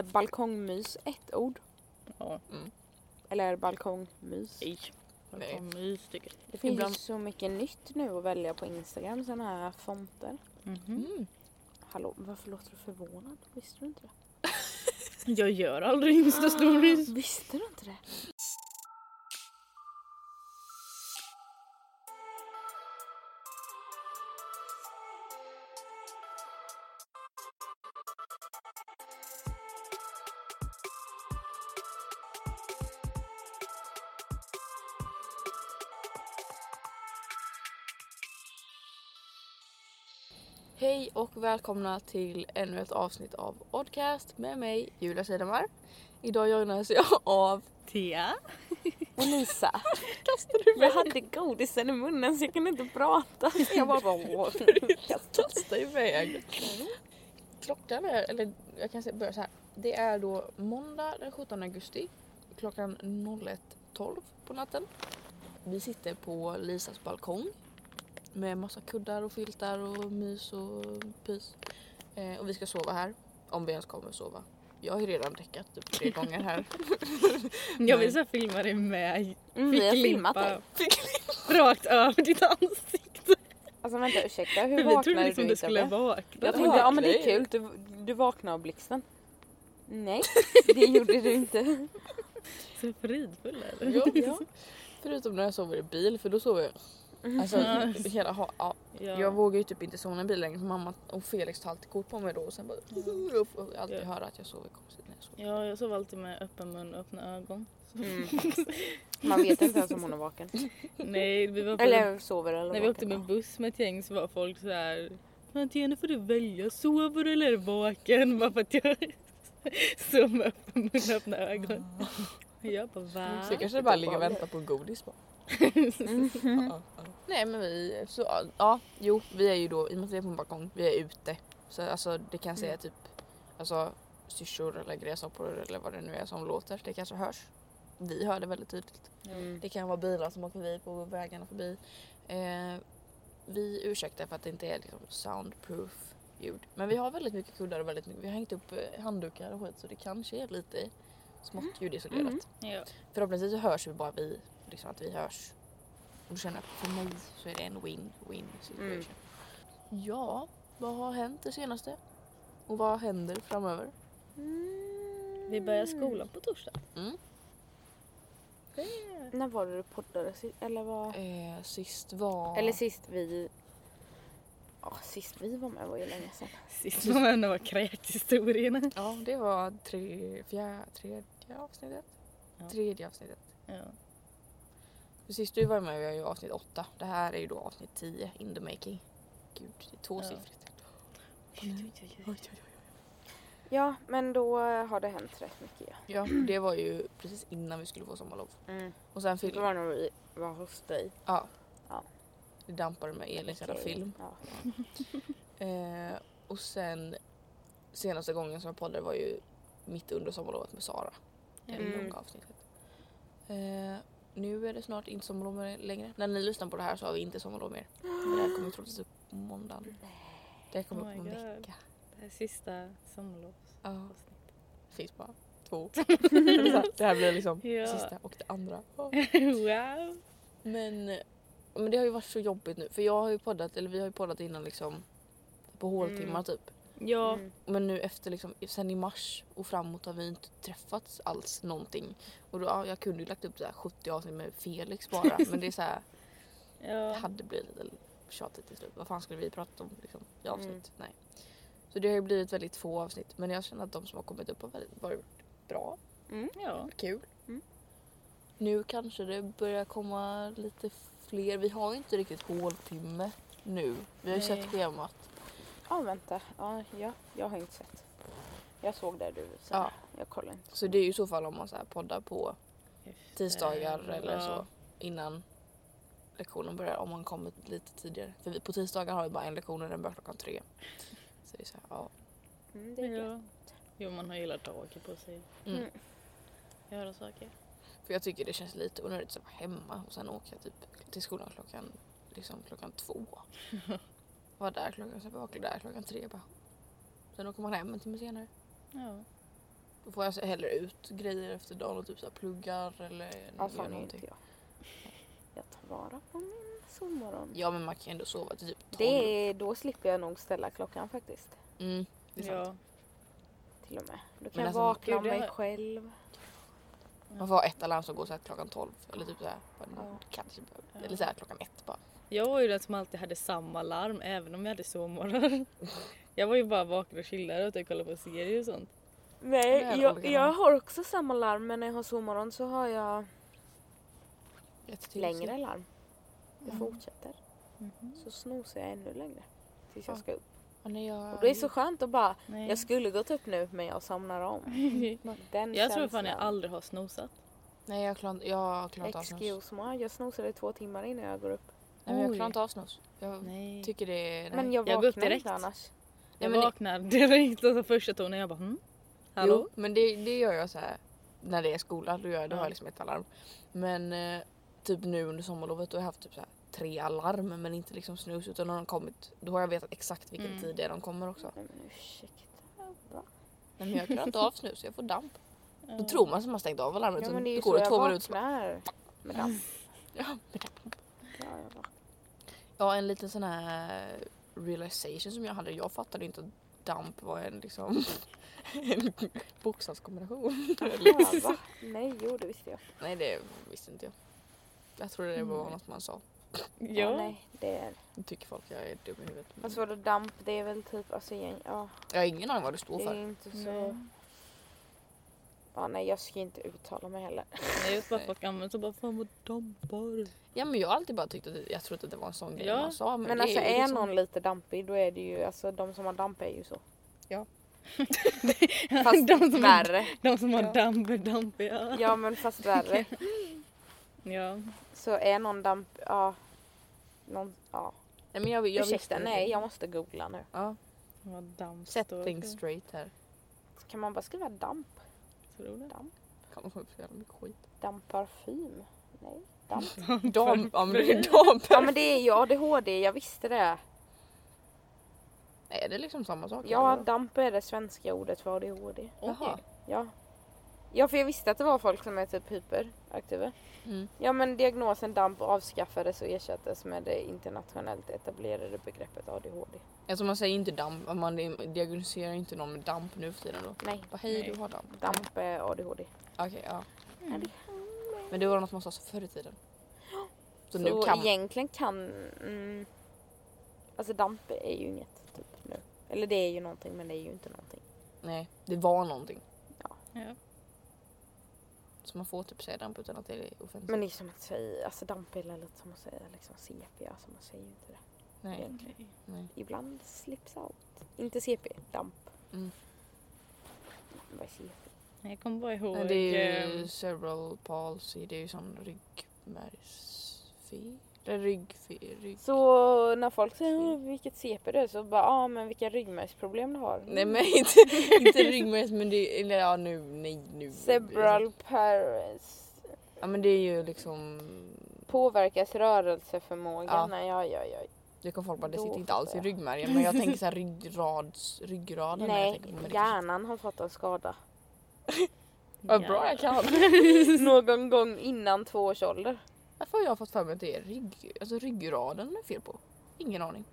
Är balkongmys ett ord? Ja. Eller är det balkongmys? Nej. Balkongmys tycker Det finns Ibland- ju så mycket nytt nu att välja på Instagram, sådana här fonter. jag. Mhm. Mm. Hallå, varför låter du förvånad? Visste du inte det? Jag gör aldrig instastories. Visste du inte det? Välkomna till ännu ett avsnitt av Oddcast med mig Julia Sidemar. Idag joinas jag av Tia. Och Lisa, Kastar du jag hade godisen i munnen så jag kunde inte prata. Jag bara... Kasta iväg. Klockan är, eller jag kan börja så här. Det är då måndag den 17 augusti klockan 01.12 på natten. Vi sitter på Lisas balkong med massa kuddar och filtar och mys och pys. Eh, och vi ska sova här om vi ens kommer sova. Jag har ju redan däckat typ tre gånger här. Jag vill så filma dig med Mm, vi har filmat ficklimpa dig. rakt över ditt ansikte. Alltså vänta ursäkta, hur För vi trodde vaknade liksom du du inte av skulle det? vakna. Jag tänkte, ja men det är vaknade kul, du, du vaknade av blixten. Nej, det gjorde du inte. Så fridfull eller? Ja, ja. Förutom när jag sover i bil för då sover jag. Alltså Ja. hela, ha, ja. Ja. Jag vågar ju typ inte sova i bil längre för mamma och Felix tar alltid kort på mig då och sen bara jag får alltid Ja. höra att jag sover konstigt när jag sover. Ja, jag sover alltid med öppen mun och öppna ögon. Mm. Man vet inte ens om hon är vaken. Nej, vi var på, Eller sover eller när vi åkte med buss med ett gäng så var folk så här. Antingen nu får du välja, sover du eller är du vaken? Bara för att jag sov med öppen mun och öppna ögon. Jag bara va? Så kanske bara ligger och väntar på godis bara. Mm. Ja, ja. Nej men vi, så, ja jo vi är ju då, i och med att vi är på en balkong, vi är ute. Så alltså det kan säga typ alltså syrsor eller gräshoppor eller vad det nu är som låter. Det kanske hörs. Vi hör det väldigt tydligt. Mm. Det kan vara bilar som åker förbi på vägarna förbi. Eh, vi ursäktar för att det inte är liksom soundproof ljud. Men vi har väldigt mycket kuddar och väldigt mycket. Vi har hängt upp eh, handdukar och skit så det kanske är lite smått ljudisolerat. Mm. Ja. Förhoppningsvis så hörs vi bara vi, liksom att vi hörs. Och känner att för mig så är det en win-win situation. Ja, vad har hänt det senaste? Och vad händer framöver? Vi börjar skolan på torsdag. Mm. När var det du poddade sist? Eller vad? Eh, sist var... Eller sist vi... Ja, sist vi var med var ju länge sedan. Sist var med några kräkhistorierna. Ja, det var tre, fjär, tredje avsnittet. Ja. Tredje avsnittet. Ja. För sist du var med var ju avsnitt åtta. Det här är ju då avsnitt 10 in the making. Gud, det är tvåsiffrigt. Ja, men då har det hänt rätt mycket ja. Ja, det var ju precis innan vi skulle få sommarlov. Mm. Och sen Det film. var nog vi var hos dig. Ja. Ja. Det dampade med Elins jävla film. Ja. Eh, och sen senaste gången som jag poddade var ju mitt under sommarlovet med Sara. Det Mm. långa avsnittet. Eh, nu är det snart inte sommarlov längre. När ni lyssnar på det här så har vi inte sommarlov mer. Det här kommer troligtvis upp på måndagen. Det här kommer Oh upp om my en vecka. Det här sista sommarlovsavsnittet. Ja, det finns bara två. det här blir liksom Ja. sista och det andra. wow! Men, men det har ju varit så jobbigt nu för jag har ju poddat, eller vi har ju poddat innan liksom på håltimmar Mm. typ. Ja, Mm. Men nu efter liksom, sen i mars och framåt har vi inte träffats alls någonting. Och då, ja, jag kunde ju lagt upp så här 70 avsnitt med Felix bara men det är så här, det ja. hade blivit lite tjatigt till slut. Vad fan skulle vi prata om liksom, i avsnitt? Mm. Nej. Så det har ju blivit väldigt få avsnitt men jag känner att de som har kommit upp har väldigt- varit bra, Mm. ja. kul. Mm. Nu kanske det börjar komma lite fler. Vi har ju inte riktigt håltimme nu. Vi har ju Nej. sett schemat. Ja, vänta. Ja, ja, jag har inte sett. Jag såg det du sa. Ja. Jag kollar inte. Så det är ju i så fall om man så här poddar på Efter- tisdagar eller ja. så innan lektionen börjar om man kommer lite tidigare. För vi, på tisdagar har vi bara en lektion och den börjar klockan tre. Så det är så här, ja. Mm, det är ja. Jo, man har hela taket på sig. Mm. Mm. Göra saker. För jag tycker det känns lite onödigt att vara hemma och sen åka typ till skolan klockan, liksom klockan två. Vara där klockan, sen vara där klockan tre bara. Sen åker man hem en timme senare. Ja. Då får jag så hellre ut grejer efter dagen och typ så här pluggar eller Ja, ju någonting. inte jag. Jag tar vara på min sovmorgon. Ja men man kan ju ändå sova till typ 12. Det är, då slipper jag nog ställa klockan faktiskt. Mm, det är sant. Ja. Till och med. Då kan Men jag alltså, vakna det mig själv. Man får ha ett alarm som går så här klockan 12 eller typ så här, bara, Ja. kanske, eller så här klockan ett bara. Jag var ju den som alltid hade samma larm även om jag hade sovmorgon. Jag var ju bara vaken och chillade och typ kollade på serier och sånt. Nej, jag, jag har också samma larm men när jag har sovmorgon så har jag Ett längre larm. Det Mm. fortsätter. Mhm. Så snosar jag ännu längre. Tills jag Ja. ska upp. Nej, jag, Och det är så skönt att bara, Nej. jag skulle gått upp nu men jag somnar om. Den jag tror fan jag aldrig har snosat. Nej jag har klarat av snus. Nej Excuse me, jag snosade i två timmar innan jag går upp. Men jag klarar inte av snus. Jag Nej. tycker det är... Nej. Men jag Jag går upp vaknar direkt. inte annars. Jag men det- vaknar direkt och så första tonen jag bara hm? Hallå? Jo, men det, det gör jag så här när det är skola. Då, gör jag, då har Ja. jag liksom ett alarm. Men eh, typ nu under sommarlovet då har jag haft typ så här tre alarm men inte liksom snus utan när de kommit då har jag vetat exakt vilken Mm. tid det är de kommer också. Nej men ursäkta. Va? Nej, men jag klarar inte av snus, jag får damp. Då tror man att man har stängt av alarmet Ja men det är ju så går det jag två minuter så bara, vaknar. Med damp. ja, med damp. Ja, jag vaknar. Ja en liten sån här realization som jag hade. Jag fattade inte att damp var en liksom en bokstavskombination. Ja, va? Nej, jo det visste jag. Nej det visste inte jag. Jag trodde det var Mm. något man sa. Ja. nej, det är... Nu tycker folk jag är dum i huvudet. Men Fast vadå damp, det är väl typ, alltså igen, ja. jag har ingen aning vad det står Det är för. inte så... Nej. Ja, nej jag ska inte uttala mig heller. Nej, just bara folk använder så bara fan vad dampar. Ja men jag har alltid bara tyckt att det, jag trodde att det var en sån grej Ja. man sa. Men, Men alltså ju är liksom, någon lite dampig då är det ju, alltså de som har damp är ju så. de, Fast som har, värre. de som har Ja. damp är dampiga. Ja men fast värre. Ja. Så är någon damp, ja. Någon, ja. Nej, men jag, jag Ursäkta, nej jag måste googla nu. Ja. Vad damp Set står things för. straight här. Kan man bara skriva damp? Tror du? Damp? Kan man få upp så jävla mycket skit. Damparfym? Nej. Damp? Dam, ja men det är dam. Ja men det är ju ADHD, jag visste det. Nej, är det liksom samma sak? Ja, eller? damp är det svenska ordet för ADHD. Jaha. Ja. Ja, för jag visste att det var folk som är typ hyperaktiva. Mm. Ja, men diagnosen DAMP avskaffades och ersattes med det internationellt etablerade begreppet ADHD. Alltså man säger inte damp, man diagnostiserar inte någon med damp nu för tiden då. Nej, Bara, hej Nej. du har damp. DAMP är ADHD. Okej, ja. Mm. Men det var något man sa så förr i tiden. Så, Så, nu kan man... egentligen kan... Mm, alltså DAMP är ju inget typ nu. Eller det är ju någonting men det är ju inte någonting. Nej, det var någonting. Ja. Så man får typ säga damp utan att det är offensivt. Men det är som att säga, alltså DAMP är lite som att säga liksom CP, alltså man säger ju inte det. Nej, egentligen. Okej. nej. Ibland slips out. Inte CP, DAMP. Mm. Vad är CP? Jag kommer bara ihåg... Det är ju ehm, cerebral palsy, det är ju sån ryggmärgsfel. Ryggfel. Rygg... Så när folk säger "Åh, vilket CP det är så bara ja men vilka ryggmärgsproblem du har. Nej men inte, inte ryggmärgs men det eller ja nu, nej nu. Cerebral pares. Ja men det är ju liksom, Påverkas rörelseförmågan. Ja. Nej, ja, ja, ja. det kan folk bara, det sitter inte alls i ryggmärgen men jag tänker såhär ryggrads, ryggraden. Nej, hjärnan har fått en skada. Vad bra jag kan. Någon gång innan två års ålder. Varför har jag fått för mig att det är rygg, alltså ryggraden det är fel på? Ingen aning.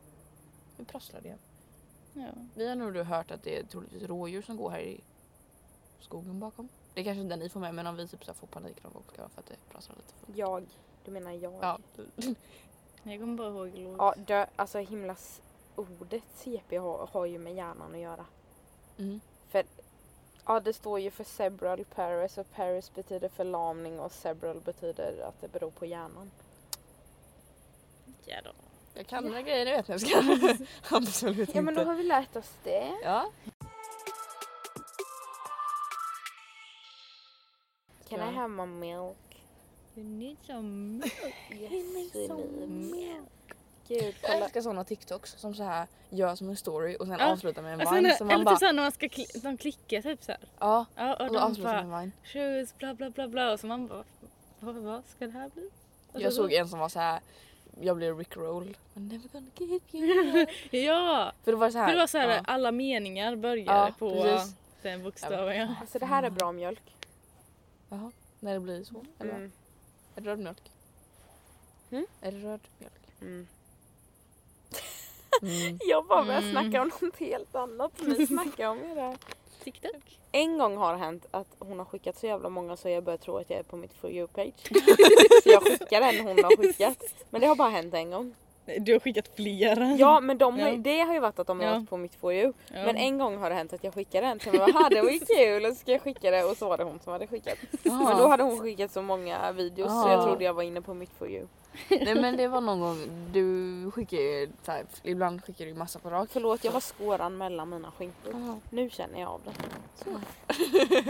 Nu prasslar det igen. Ja. Vi har nog hört att det är troligtvis rådjur som går här i skogen bakom. Det är kanske inte ni får med men om vi typ så får panik någon gång ska vara för att det prasslar lite. För. Jag. Du menar jag? Ja. Jag kommer bara ihåg låt. Ja, dö, alltså himla s- ordet CP har, har ju med hjärnan att göra. Mm. Ja, det står ju för cerebral pares och pares betyder förlamning och cerebral betyder att det beror på hjärnan. Ja, då. Jag kan några grejer, det vet. Jag ska. Absolut Ja men då inte. har vi lärt oss det. Ja. Can. I have my milk? You need some Yes we need. milk. Gud Jag älskar sådana TikToks som så här gör som en story och sen Ja. avslutar med en Alltså, vine. när, Så eller man bara, typ såhär när man ska kli- de klickar typ såhär. ja. Ja, och Och då de avslutar bara med en vine. shoes bla bla bla bla och så man bara vad, vad ska det här bli? Och Jag så- såg en som var så här. Jag blev rickrolled. I'm never gonna give you. Ja! För det var så här. För det var såhär ja. alla meningar började Ja, på precis. den bokstaven ja. Alltså det här är bra mjölk. Jaha, när det blir så? Eller? Mm. Är det röd mjölk? Mm? Är det röd mjölk? Mm. Mm. Jag bara börjar Mm. snacka om något helt annat. Ni snackar om det där. TikTok. En gång har det hänt att hon har skickat så jävla många så jag börjar tro att jag är på mitt For you-page. så jag skickar den hon har skickat. Men det har bara hänt en gång. Du har skickat flera. Ja men de har, Ja. det har ju varit att de har Ja. varit på mitt For you. Ja. Men en gång har det hänt att jag skickar den. Så jag bara, "Haha, det var ju kul och så ska jag skicka det och så var det hon som hade skickat. Men då hade hon skickat så många videos så jag Ah. trodde jag var inne på mitt For you. Nej men det var någon gång, du skickar ju så här, ibland skickar du ju massa på rak. Förlåt jag var skåran mellan mina skinkor. Jaha. Nu känner jag av det.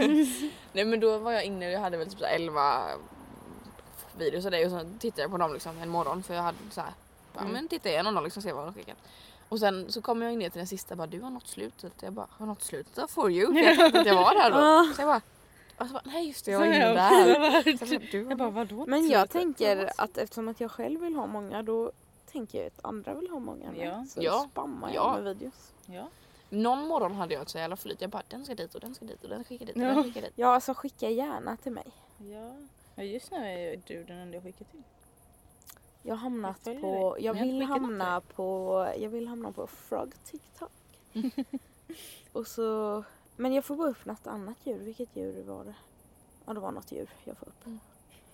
Nej men då var jag inne, jag hade väl typ så här 11 videos av dig och så tittade jag på dem liksom en morgon för jag hade så här, bara, Mm. men titta igenom dem liksom se vad de skickat. Och sen så kom jag ner till den sista bara du har nått slutet. Jag bara har nått slutet For you? För jag tänkte att jag var där då. Så jag bara, och så bara nej just det jag var inne där. Så jag bara, du har Jag bara vadå? Men jag tänker att eftersom att jag själv vill ha många då tänker jag att andra vill ha många. Ja. Så Ja. spammar jag Ja. med videos. Ja. Någon morgon hade jag ett så jävla flyt. Jag bara den ska dit och den ska dit och den ska dit och Ja. den ska dit. Ja alltså skicka gärna till mig. Ja. ja just nu är du den enda jag skickat till. Jag har hamnat Jag på, jag Men jag vill skickar hamna på, jag vill hamna på Frog TikTok. och så, men jag får bara upp något annat djur. Vilket djur var det? Ja det var något djur jag får upp.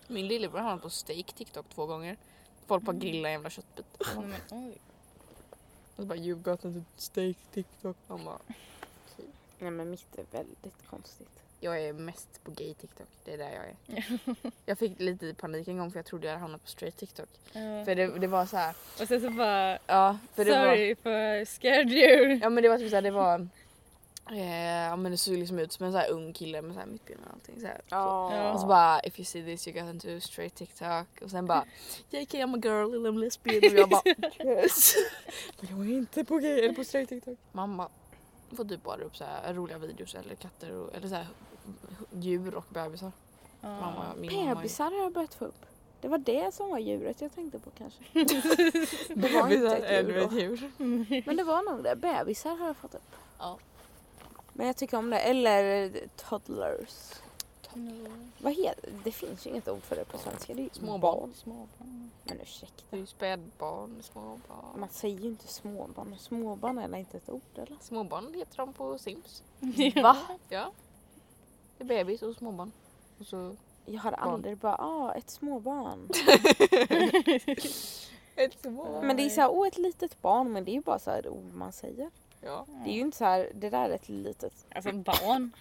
Min lillebror har på steak TikTok två gånger. Folk bara grillar en jävla köttbit. Nej, men, oj. Och så bara you've got into steak TikTok. Han bara Nej men mitt är väldigt konstigt. Jag är mest på gay TikTok. Det är där jag är. jag fick lite panik en gång för jag trodde jag hade hamnat på straight TikTok. Ja. För det, det var så här. Och sen så bara Ja, för det var, sorry for scared you. ja men det var typ så här, det var eh, ja men det såg liksom ut som en så här ung kille med så här mittben och allting så här. Ja. Och så bara if you see this you got into straight TikTok och sen bara JK I'm a girl I'm lesbian och jag bara yes. Men jag är inte på gay eller på straight TikTok. Mamma får typ bara upp så här roliga videos eller katter och, eller så här djur och bebisar. Mamma, min mamma Bebisar har jag börjat få upp. Det var det som var djuret jag tänkte på kanske. Det var inte ett djur då. djur. Men det var nog det. Bebisar har jag fått upp. Ja. Men jag tycker om det. Eller toddlers. Mm. Vad heter det? finns ju inget ord för det på svenska. Det är ju Småbarn. Småbarn. Men ursäkta. Det är ju spädbarn, småbarn. Man säger ju inte småbarn. Småbarn är inte ett ord eller? Småbarn heter de på Sims. Va? Ja. Det är bebis och småbarn. Och så Jag har Barn. aldrig bara, ah ett småbarn. ett småbarn. Men det är så här, åh ett litet barn. Men det är ju bara så här ord man säger. Ja. Det är ju inte så här, det där är ett litet. Alltså barn.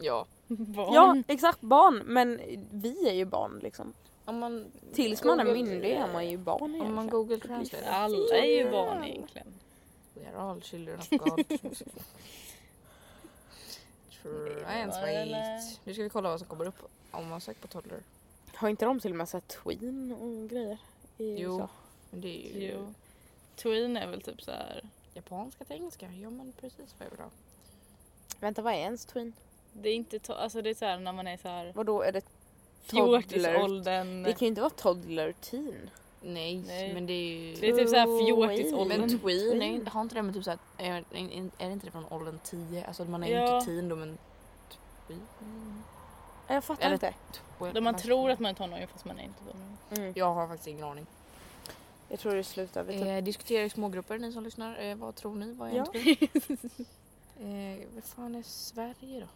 ja. barn. Ja exakt barn. Men vi är ju barn liksom. Om man Tills man är myndig är man ju barn Om man egentligen. google translate. Alla är ju barn egentligen. We are all children of God. Eller- sweet. Nu ska vi kolla vad som kommer upp om man söker på toddler. Har inte de till och med så här tween och grejer? I Jo. USA? Men det är ju Jo. Tween är väl typ så här. Japanska till engelska. Ja men precis vad vill ha. Vänta vad är ens tween? Det är inte to- alltså det är så här när man är så här Vadå är det toddler? fjortisåldern. Det kan ju inte vara toddler teen. Nej, Nej. men det är ju... Det är typ så här Tween. fjortisåldern. Men tween, Tween. är, har inte det med typ såhär, är, är, är det inte det från åldern 10? Alltså man är ju Ja. inte teen då men... Tween? Jag fattar Eller- inte. Då man tror att man är tonåring fast man är inte tonåring. Mm. Jag har faktiskt ingen aning. Jag tror det slutar vid typ Eh, diskutera i smågrupper ni som lyssnar. Eh, vad tror ni? Vad är Ja. eh, vad fan är Sverige då?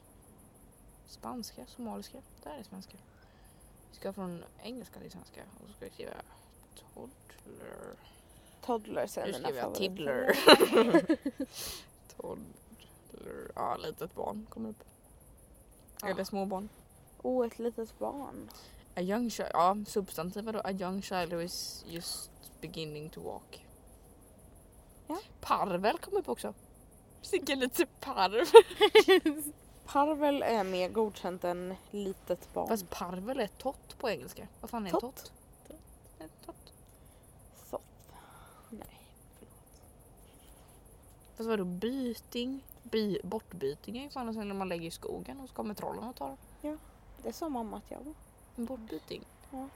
Spanska? Somaliska? Där är svenska. Vi ska från engelska till svenska och så ska vi skriva toddler. toddlers är Nu mina skriver jag favoriter. tiddler. toddler. Ja, litet barn kommer upp. Eller Ja. småbarn. Åh, ett litet barn. A young child. Ja, substantiv vadå? A young child who is just beginning to walk. Ja. Parvel kom upp också. Vilken lite parv. Parvel är mer godkänt än litet barn. Fast parvel är tott på engelska. Vad fan är en Tott? tott? Tott. Nej. Fast vadå byting? By, bortbyting är ju fan när man lägger i skogen och så kommer trollen och tar Det sa mamma att jag var. en bortbyting. Ja.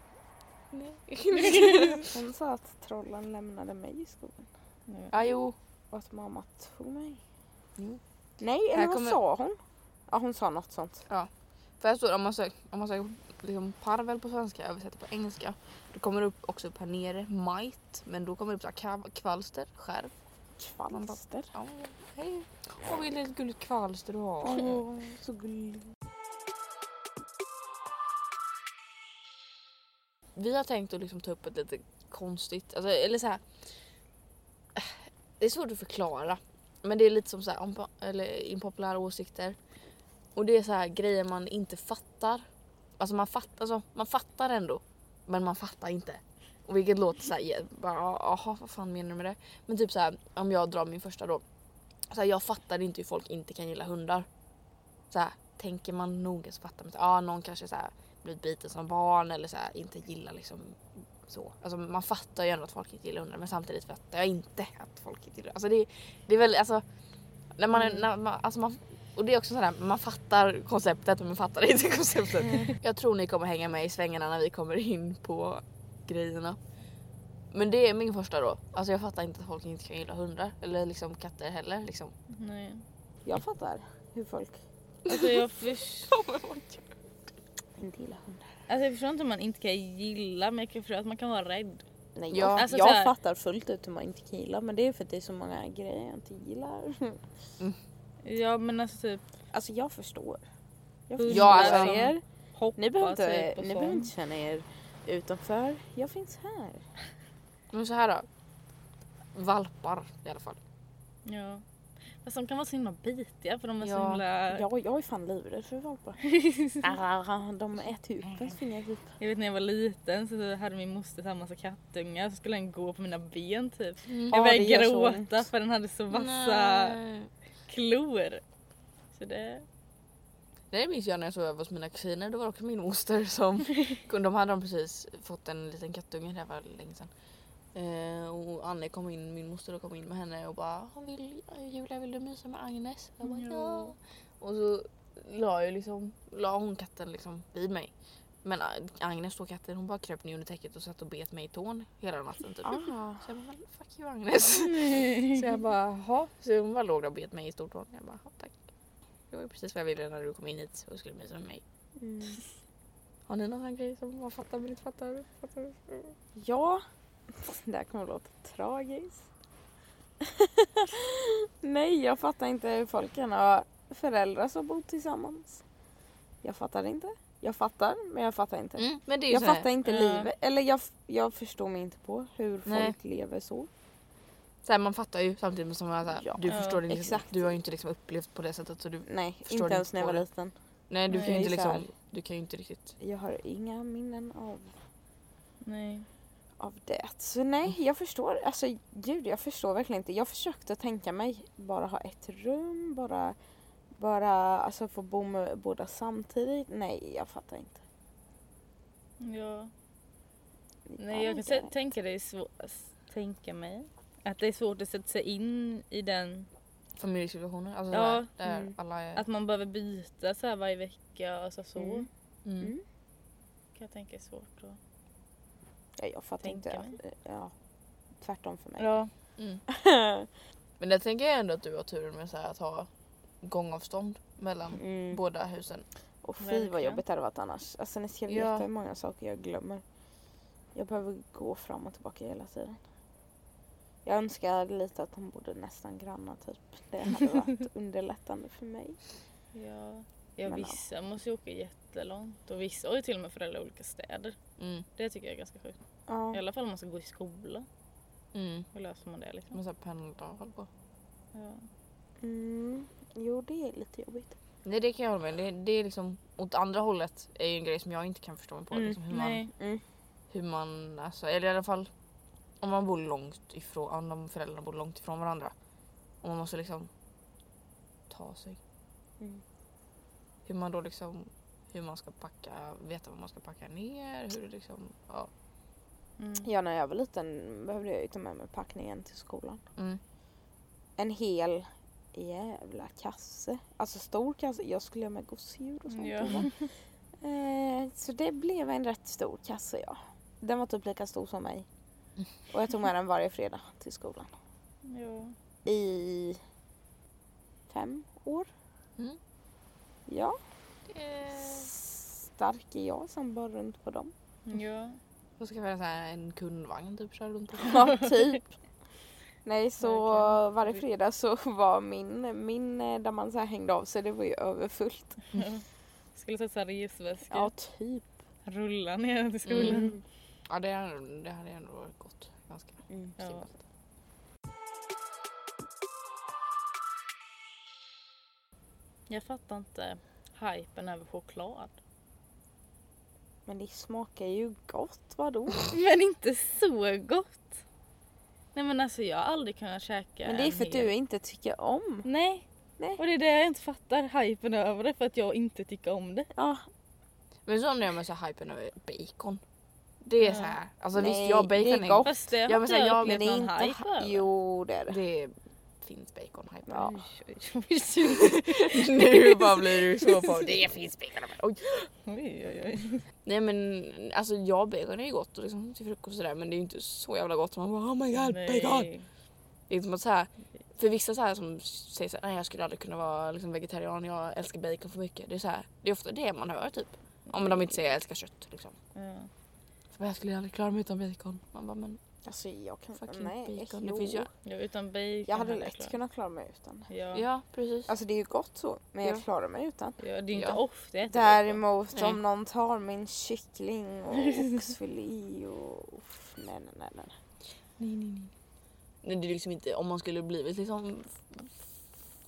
Nej. Hon sa att trollen lämnade mig i skogen. ja, jo. Och att mamma tog mig. Jo. Nej, eller vad kommer- sa hon? Ja hon sa något sånt. För här står om man söker, om man söker liksom parvel på svenska översätter på engelska. Då kommer det upp också upp här nere, might. Men då kommer det upp så här, kvalster, skärv. Kvalster. Ja, hej. Åh vilket gulligt kvalster du har. Åh, så gullig. Vi har tänkt att liksom ta upp ett lite konstigt, alltså, eller så här. Det är svårt att förklara. Men det är lite som så här, eller impopulära åsikter. Och det är så här grejer man inte fattar. Alltså man fattar, alltså, man fattar ändå. Men man fattar inte. Och vilket låter så här, bara, jaha vad fan menar du med det? Men typ så här, om jag drar min första då. Så här, jag fattar inte hur folk inte kan gilla hundar. Så här, tänker man noga så fattar man Ja, ah, någon kanske så här, blivit biten som barn eller så här, inte gillar liksom så. Alltså man fattar ju ändå att folk inte gillar hundar men samtidigt fattar jag inte att folk inte gillar Alltså det, det är väl alltså när man, är- när man, alltså man och det är också sådär, man fattar konceptet men man fattar inte konceptet. Jag tror ni kommer hänga med i svängarna när vi kommer in på grejerna. Men det är min första då. Alltså jag fattar inte att folk inte kan gilla hundar. Eller liksom katter heller. Liksom. Nej. Jag fattar hur folk Alltså jag, förstår, inte gillar hundar. alltså jag förstår inte om man inte kan gilla men jag kan förstå att man kan vara rädd. Nej, Ja. jag, Alltså jag här- fattar fullt ut hur man inte kan gilla men det är för att det är så många grejer jag inte gillar. Ja men alltså typ Alltså jag förstår. Jag förstår Ja, alltså- er. hoppa Ni behöver, inte, ni behöver inte känna er utanför. Jag finns här. Men så här då. Valpar i alla fall. Ja. Fast de kan vara så himla bitiga för de är så Ja. himla... Jag, jag är fan livrädd för valpar. De äter upp ens fingergrip. Jag vet när jag var liten så hade min moster så här massa kattungar så skulle den gå på mina ben typ. Ja, Jag det började så gråta för den hade så vassa Nej. klor. Så det... Det minns jag när jag sov över hos mina kusiner. Det var också min moster som... de hade de precis fått en liten kattunge. Det här var länge sedan. Eh, och Anne kom in, min moster kom in med henne och bara "Han vill, Julia vill du mysa med Agnes? Jag bara Ja. Och så la, jag liksom, la hon katten liksom vid mig. Men äh, Agnes då katten hon bara kröp ner under täcket och satt och bet mig i tån hela natten typ. Ah. Så jag bara "Men fuck you Agnes. Så jag bara jaha. Så hon bara låg där och bet mig i stortån. Jag bara "Ja, tack. Det var ju precis vad jag ville när du kom in hit och skulle mysa med mig. Mm. Har ni någon sån grej som man fattar men inte fattar? fattar? Ja, det här kommer att låta tragiskt. Nej, jag fattar inte hur folk kan ha föräldrar som bor tillsammans. Jag fattar inte. Jag fattar, men jag fattar inte. Mm, men det är ju Jag så här- fattar inte Ja. livet, eller jag, jag förstår mig inte på hur Nej. folk lever så. Så här, man fattar ju samtidigt som att Ja. du Ja, förstår det liksom, exakt. Du har ju inte liksom upplevt på det sättet så du Nej, Förstår inte inte ens när jag var det. liten. Nej du kan ju Nej, inte så här. liksom Du kan ju inte riktigt Jag har inga minnen av, Nej. Av det. Så nej, jag förstår. Alltså gud, jag förstår verkligen inte. Jag försökte tänka mig bara ha ett rum, bara, bara alltså få bo med båda samtidigt. Nej, jag fattar inte. Ja. Nej jag kan tänka det är svårt tänka mig. Att det är svårt att sätta sig in i den. familjesituationer. Alltså Ja. där, där Mm. alla är... Att man behöver byta så här varje vecka. Alltså så. Mm. Mm. Mm. Kan jag tänka är svårt att Ja, jag fattar Tänka inte. mig. Ja, tvärtom för mig. Ja. Mm. Men det tänker jag ändå att du har turen med så här, att ha gångavstånd mellan Mm. båda husen. Och fy Verkligen. vad jobbigt det hade varit annars. Alltså ni ska veta Ja. hur många saker jag glömmer. Jag behöver gå fram och tillbaka hela tiden. Jag önskar lite att de bodde nästan grannar typ. Det hade varit underlättande för mig. Ja. Ja Men, vissa måste ju åka jättelångt. Och vissa har ju till och med föräldrar i olika städer. Mm. Det tycker jag är ganska sjukt. Ja. I alla fall om man ska gå i skola. Mm. Hur löser man det liksom? Men så här pendlar och håller på. Ja. Mm. Jo det är lite jobbigt. Nej det kan jag hålla med det, det är liksom åt andra hållet är ju en grej som jag inte kan förstå mig på. Mm. Liksom, hur, man, Nej. Mm. hur man, alltså, eller i alla fall om man bor långt ifrån, om de föräldrarna bor långt ifrån varandra. Och man måste liksom ta sig. Mm. Hur man då liksom, hur man ska packa, veta vad man ska packa ner, hur det liksom, ja. Mm. Ja när jag var liten behövde jag ju ta med mig packningen till skolan. Mm. En hel jävla kasse. Alltså stor kasse. Jag skulle ha med gosedjur och sånt. Ja. Eh, så det blev en rätt stor kasse ja. Den var typ lika stor som mig. Och jag tog med den varje fredag till skolan. Ja. I fem år. Mm. Ja, Det... stark är jag som bara runt på dem. Ja. Då ska vi ha så här en kundvagn typ köra runt på. Ja, typ. Nej, så Verkligen. varje fredag så var min, min eh, där man så här hängde av sig, det var ju överfullt. Skulle ta så här resväska. Ja, typ. Rulla ner till skolan. Mm. Ja det, är, det hade ändå gått ganska Mm. Ja. Jag fattar inte hypen över choklad. Men det smakar ju gott, vadå? Men inte så gott. Nej men alltså jag har aldrig kunnat käka Men det är för att du inte tycker om. Nej. Nej. Och det är det jag inte fattar hypen över det för att jag inte tycker om det. Ja, Men det är med så hypen över bacon. Det är Ja. så här. Alltså Nej, visst jag det är bacon gott. Fast det Ja, har men så här, jag men upplevt det är inte... hype över. Jo, det är det. Det finns bacon hype. Ja. Nu bara blir du så på det finns bacon. Oj. oj, oj, oj. Nej men alltså ja bacon är ju gott och liksom, till frukost och sådär men det är ju inte så jävla gott. Man bara oh my god bacon. Nej. Det är som att så här, för vissa så här som säger så här, nej jag skulle aldrig kunna vara liksom vegetarian, jag älskar bacon för mycket. Det är så här, det är ofta det man hör typ. Om de inte säger jag älskar kött liksom. Ja. För jag skulle aldrig klara mig utan bacon. Man bara men Alltså jag kan... fucking Nej, bacon. jo. Det finns ju. Ja, utan bacon Jag hade jag lätt kunnat klara mig utan. Ja. Ja precis. Alltså det är ju gott så, men Ja. jag klarar mig utan. ja, det är inte Ja. ofta jag äter bacon. Däremot Nej. om någon tar min kyckling och oxfilé och... Uff, nej, nej, nej, nej. Nej, nej, nej. Nej, det är liksom inte, om man skulle blivit liksom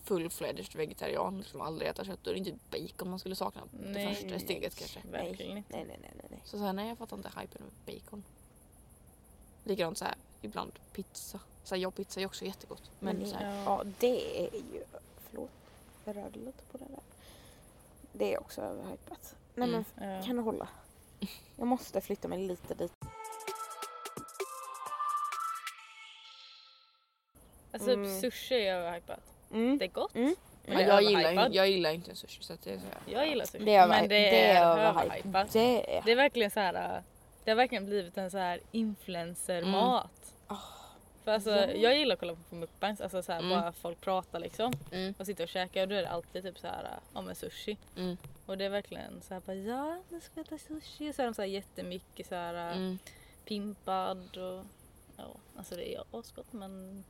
full-fledged vegetarian, liksom aldrig äta kött, då är det inte bacon man skulle sakna det Nej, första nej. steget kanske. Nej, nej, nej, nej, nej. Så, så här, nej jag fattar inte hypen med bacon. Likadant så här, ibland pizza. Så här, ja pizza är också jättegott. Men, Men så här, Ja. Ja, det är ju... Förlåt, jag rörde lite på det där. Det är också överhypat. Nej Mm. men Ja. kan du hålla? Jag måste flytta mig lite dit. Alltså Mm. typ sushi är överhypat. Mm. Det är gott. Mm. Men det jag, gillar, jag gillar inte sushi så det är så här. Jag gillar sushi. Det är, men över- det är, överhypat. överhypat. Det är... Det är verkligen så här. Det har verkligen blivit en så här influencermat. Ah, För alltså, ja. jag gillar att kolla på mukbangs, alltså så här, Mm. bara folk pratar liksom. Mm, Och sitter och käkar och då är det alltid typ så här, ja men sushi. mm, Och det är verkligen så här bara ja nu ska jag äta sushi. Så är de så här jättemycket så här äh, mm. pimpad och ja alltså det är asgott men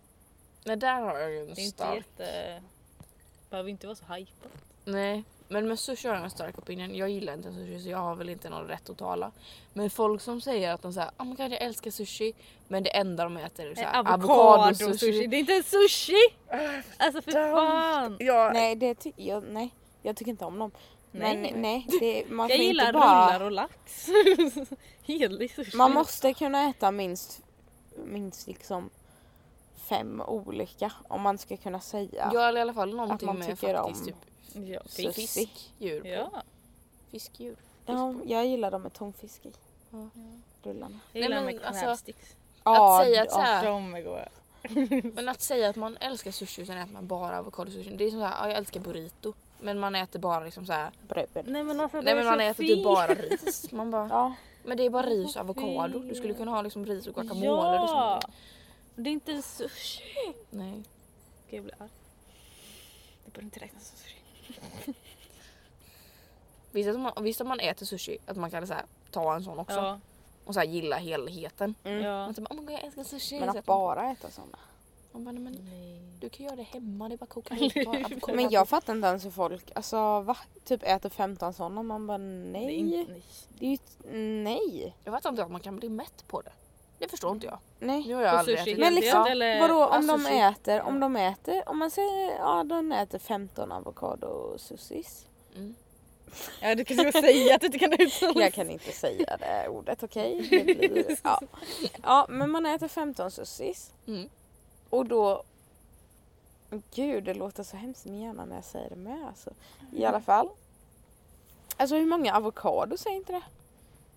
Nej där har jag ju en det är inte stark... jätte... Behöver inte vara så hypat. Nej, men med sushi har jag en stark opinion. Jag gillar inte sushi så jag har väl inte någon rätt att tala. Men folk som säger att de säger oh my god jag älskar sushi men det enda de äter är så här, Avokado-sushi. Det är inte en sushi! Alltså för fan! Ja, nej, det ty- jag, nej, jag tycker inte om dem. Men Nej. nej, det, man Jag får gillar inte bara... rullar och lax. Helig sushi. Man måste kunna äta minst, minst liksom fem olika om man ska kunna säga. Jag har i alla fall någonting man med tycker faktiskt om typ Ja, fisk. fiskdjur på. Ja. Fiskdjur. Ja, jag gillar dem med tonfisk i. Ja. Rullarna. Jag gillar Nej, men med alltså- crabsticks. Ja, säga att så här-. Men att säga att man älskar sushi och sen äter man bara avokadosushi. Det är som såhär, ja, jag älskar burrito. Men man äter bara liksom såhär. bröd. Nej men alltså Nej men man äter typ bara ris. Man bara, Ja, men det är bara ris och avokado. Du skulle kunna ha liksom ris och guacamole. och Ja! sånt. Det är inte en sushi. Nej. Ska jag bli arg? Det borde inte räknas som sushi. Visst att, man, visst att man äter sushi, att man kan så här, ta en sån också. Ja. Och så här, gilla helheten. mm. ja. Man typ, oh my God, jag älskar sushi. men Så att man- bara äta sådana. Man bara, nej, men Nej. du kan göra det hemma, det är bara koka ihop och. Men jag fattar inte ens hur folk, alltså va? Typ äter 15 sådana man bara Det är nej. inte, nej. Det är ju, nej. Jag fattar inte att man kan bli mätt på det. Det förstår inte jag. Nej. Nu har jag På aldrig sushi ätit Men liksom, eller- vadå om Ja, de sushi. äter, om de äter, om man säger ja de äter 15 avokado sushis. Mm. Ja du kanske ska säga att du inte kan uttala Jag kan inte säga det ordet okej? Blir- Ja. ja men man äter 15 sushis Mm. och då Gud det låter så hemskt med hjärnan när jag säger det med alltså. I alla fall. Alltså hur många avokado säger inte det?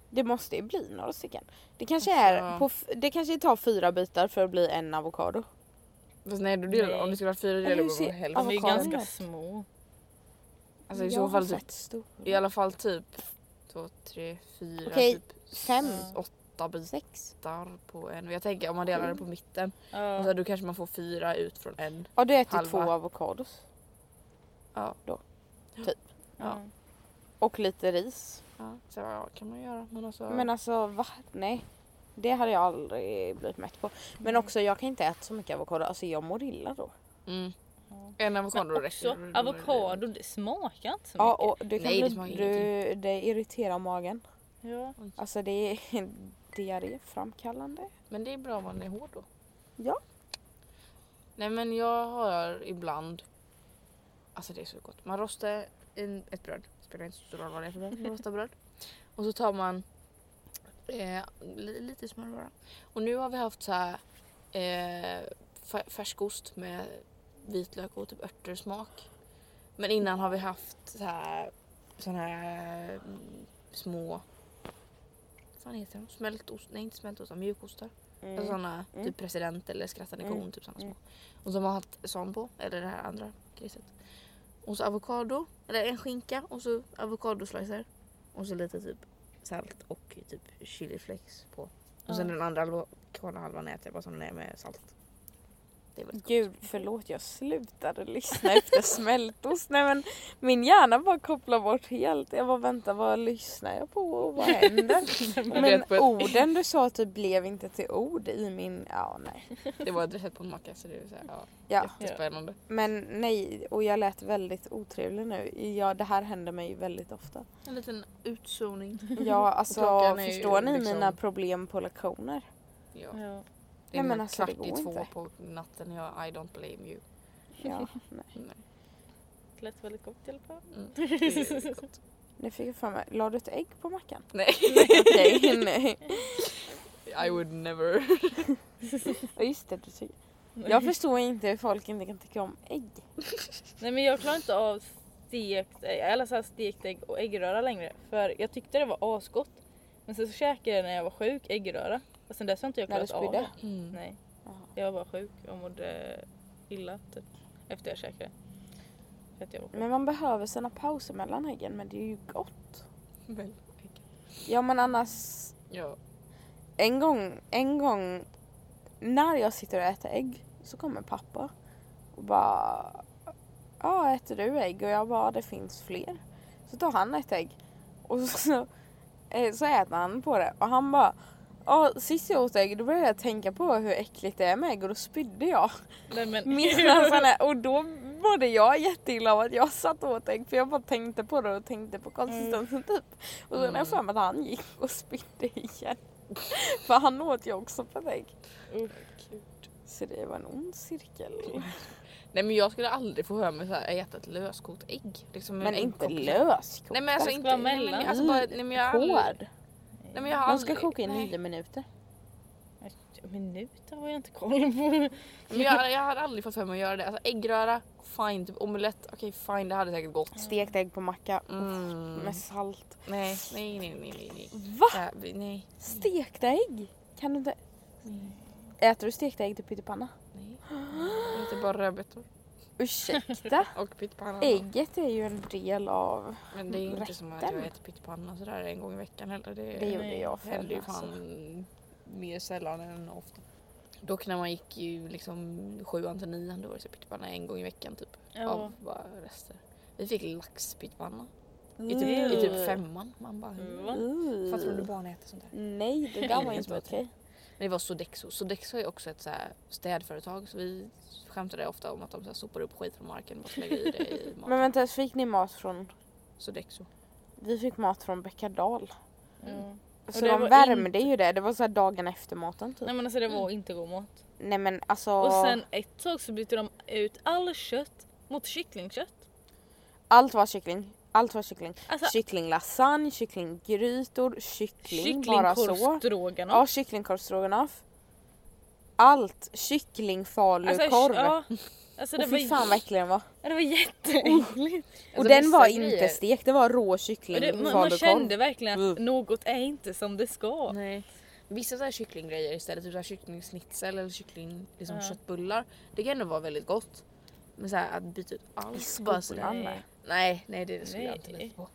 Det måste ju bli några stycken. Det kanske, är Alltså- på, f- det kanske tar fyra bitar för att bli en avokado. Fast nej, du delar, Nej. om det skulle vara fyra delar på ser- hälften. De är ganska ut. små. Alltså i Jag så fall typ, i alla fall typ två, tre, fyra, Okej, typ fem. åtta Sex. bitar på en. Jag tänker om man delar det på mitten. Ja. Och så då kanske man får fyra ut från en. Ja du äter Halva. två avokados. Ja. Då. Typ. Ja. Och lite ris. Ja, så ja, kan man göra. Men alltså. Men alltså va? Nej. Det hade jag aldrig blivit mätt på. Men också jag kan inte äta så mycket avokado. Alltså jag mår illa då. mm. Ja. En avokado Men räcker. också avokado, det smakar inte så Ja mycket. och du kan Nej, det bli, smakar du, det irriterar magen. Ja. Alltså det är diarréframkallande. Men det är bra om man är hård då. Ja. Nej men jag har ibland, alltså det är så gott. Man rostar en, ett bröd, spelar inte så stor roll vad det är för bröd, man rostar bröd. Och så tar man eh, li, lite smör bara. Och nu har vi haft så här eh, fär- färskost med vitlök och typ örtersmak. Men innan har vi haft så här såna här mm, små vad heter de? Smältost? Nej inte smältost, mjukostar. Mm. Alltså såna Mm. typ president eller skrattande Mm. kon, typ såna små. Och så har man haft sån på, eller det här andra griset. Och så avokado, eller en skinka och så avokadoslicer. Och så lite typ salt och typ chiliflakes på. Och sen den andra avokadhalvan äter jag bara som den är med salt. Det är väldigt gott. Gud förlåt jag slutade lyssna efter smältost. Nej men min hjärna bara kopplar bort helt. Jag bara väntar vad lyssnar jag på och vad händer? Men orden du sa typ blev inte till ord i min, ja nej. Det var ett recept på en macka så det är så här, ja, Ja. jättespännande. Men nej och jag lät väldigt otrevlig nu. Ja det här händer mig väldigt ofta. En liten utzoning. Ja alltså förstår ni liksom- mina problem på lektioner? Ja. Ja. Det är Nej, alltså, det kvart i två inte. på natten. Jag, I don't blame you. Ja, nej. Nej. Det lät väldigt gott i alla fall. Mm. Det är gott. Det fick jag för mig. La du ett ägg på mackan? Nej. Okej, nej. I would never. Ja just det, du tycker. Jag förstår inte hur folk inte kan tycka om ägg. Nej men jag klarar inte av stekt ägg, eller så här stekt ägg och äggröra längre. För jag tyckte det var asgott. Men sen så käkade jag när jag var sjuk äggröra. Och sen dess har inte jag klarat av det. Mm. Nej, jag var sjuk och mådde illa typ. Efter jag käkade. För att jag var sjuk. Men man behöver sina pauser mellan äggen men det är ju gott. Ja men annars, Ja. en gång, en gång när jag sitter och äter ägg så kommer pappa och bara Ja äter du ägg? Och jag bara det finns fler. Så tar han ett ägg och så, eh, så äter han på det och han bara Ja, sist jag åt ägg då började jag tänka på hur äckligt det är med ägg och då spydde jag. Nej, men, Medan är, och då mådde jag jätteilla av att jag satt och åt ägg för jag bara tänkte på det och tänkte på konsistensen typ. Och sen har jag för mig att han gick och spydde igen. för han åt ju också på ägg. Usch. Så det var en ond cirkel. Nej men jag skulle aldrig få höra mig så här, äta ett löskokt ägg. Liksom Men en inte löskokt. Nej men alltså inte... Nej, men, alltså bara, nej, men jag har aldrig, Hård. Nej, men jag har Man ska aldrig, koka i nej. nio minuter. Minuter har jag inte koll på. Men jag, jag hade aldrig fått för mig att göra det. Alltså äggröra, fine. Typ omelett, okej fine det hade säkert gått. Stekt ägg på macka Mm. med salt. Nej, nej, nej, nej, nej. nej. Va? Ja, vi- nej. Stekta ägg? Kan du inte? Nej. Äter du stekta ägg till pyttipanna? nej. Jag äter bara rödbetor Ursäkta? och pyttipanna. Ägget är ju en del av... Men det är inte som att jag rätten. äter pyttipanna sådär en gång i veckan heller. Det, Det gjorde jag förr. händer ju Alltså. fan mer sällan än ofta. Dock när man gick ju liksom sjuan till nian då var det så pyttipanna en gång i veckan typ. Ja. Av bara rester. Vi fick laxpyttipanna i typ, i typ femman. Man bara Mm, tror du barn äter sånt där? Nej, det där var inte okej. Men det var Sodexo. Sodexo är också ett så här städföretag så vi skämtade ofta om att de så här sopar upp skit från marken och slänger i det i maten. Men vänta, fick ni mat från... Sodexo. Vi fick mat från Bäckadal. Ja. Så det de var värmde ju det. Det var så här dagen efter maten typ. Nej men alltså det var inte god mat. Nej men alltså. Och sen ett tag så bytte de ut all kött mot kycklingkött. Allt var kyckling. Allt var kyckling. Alltså Kycklinglasagne, kycklinggrytor, kyckling, bara så. Ja, kycklingkorvstroganoff. Allt. Kycklingfalukorv. ja, alltså det och fy var, fan vad äcklig den var. ja, det var jätteäckligt. och Alltså, den var grejer- inte stekt, det var rå Och det- Man, man kände verkligen att Mm. något är inte som det ska. Nej. Vissa så här kycklinggrejer istället, typ så här kycklingsnitzel eller kyckling liksom Ja. köttbullar. Det kan ändå vara väldigt gott. Men så här, att byta ut allt I skolan med. Nej, nej det skulle jag inte Nej. lita på.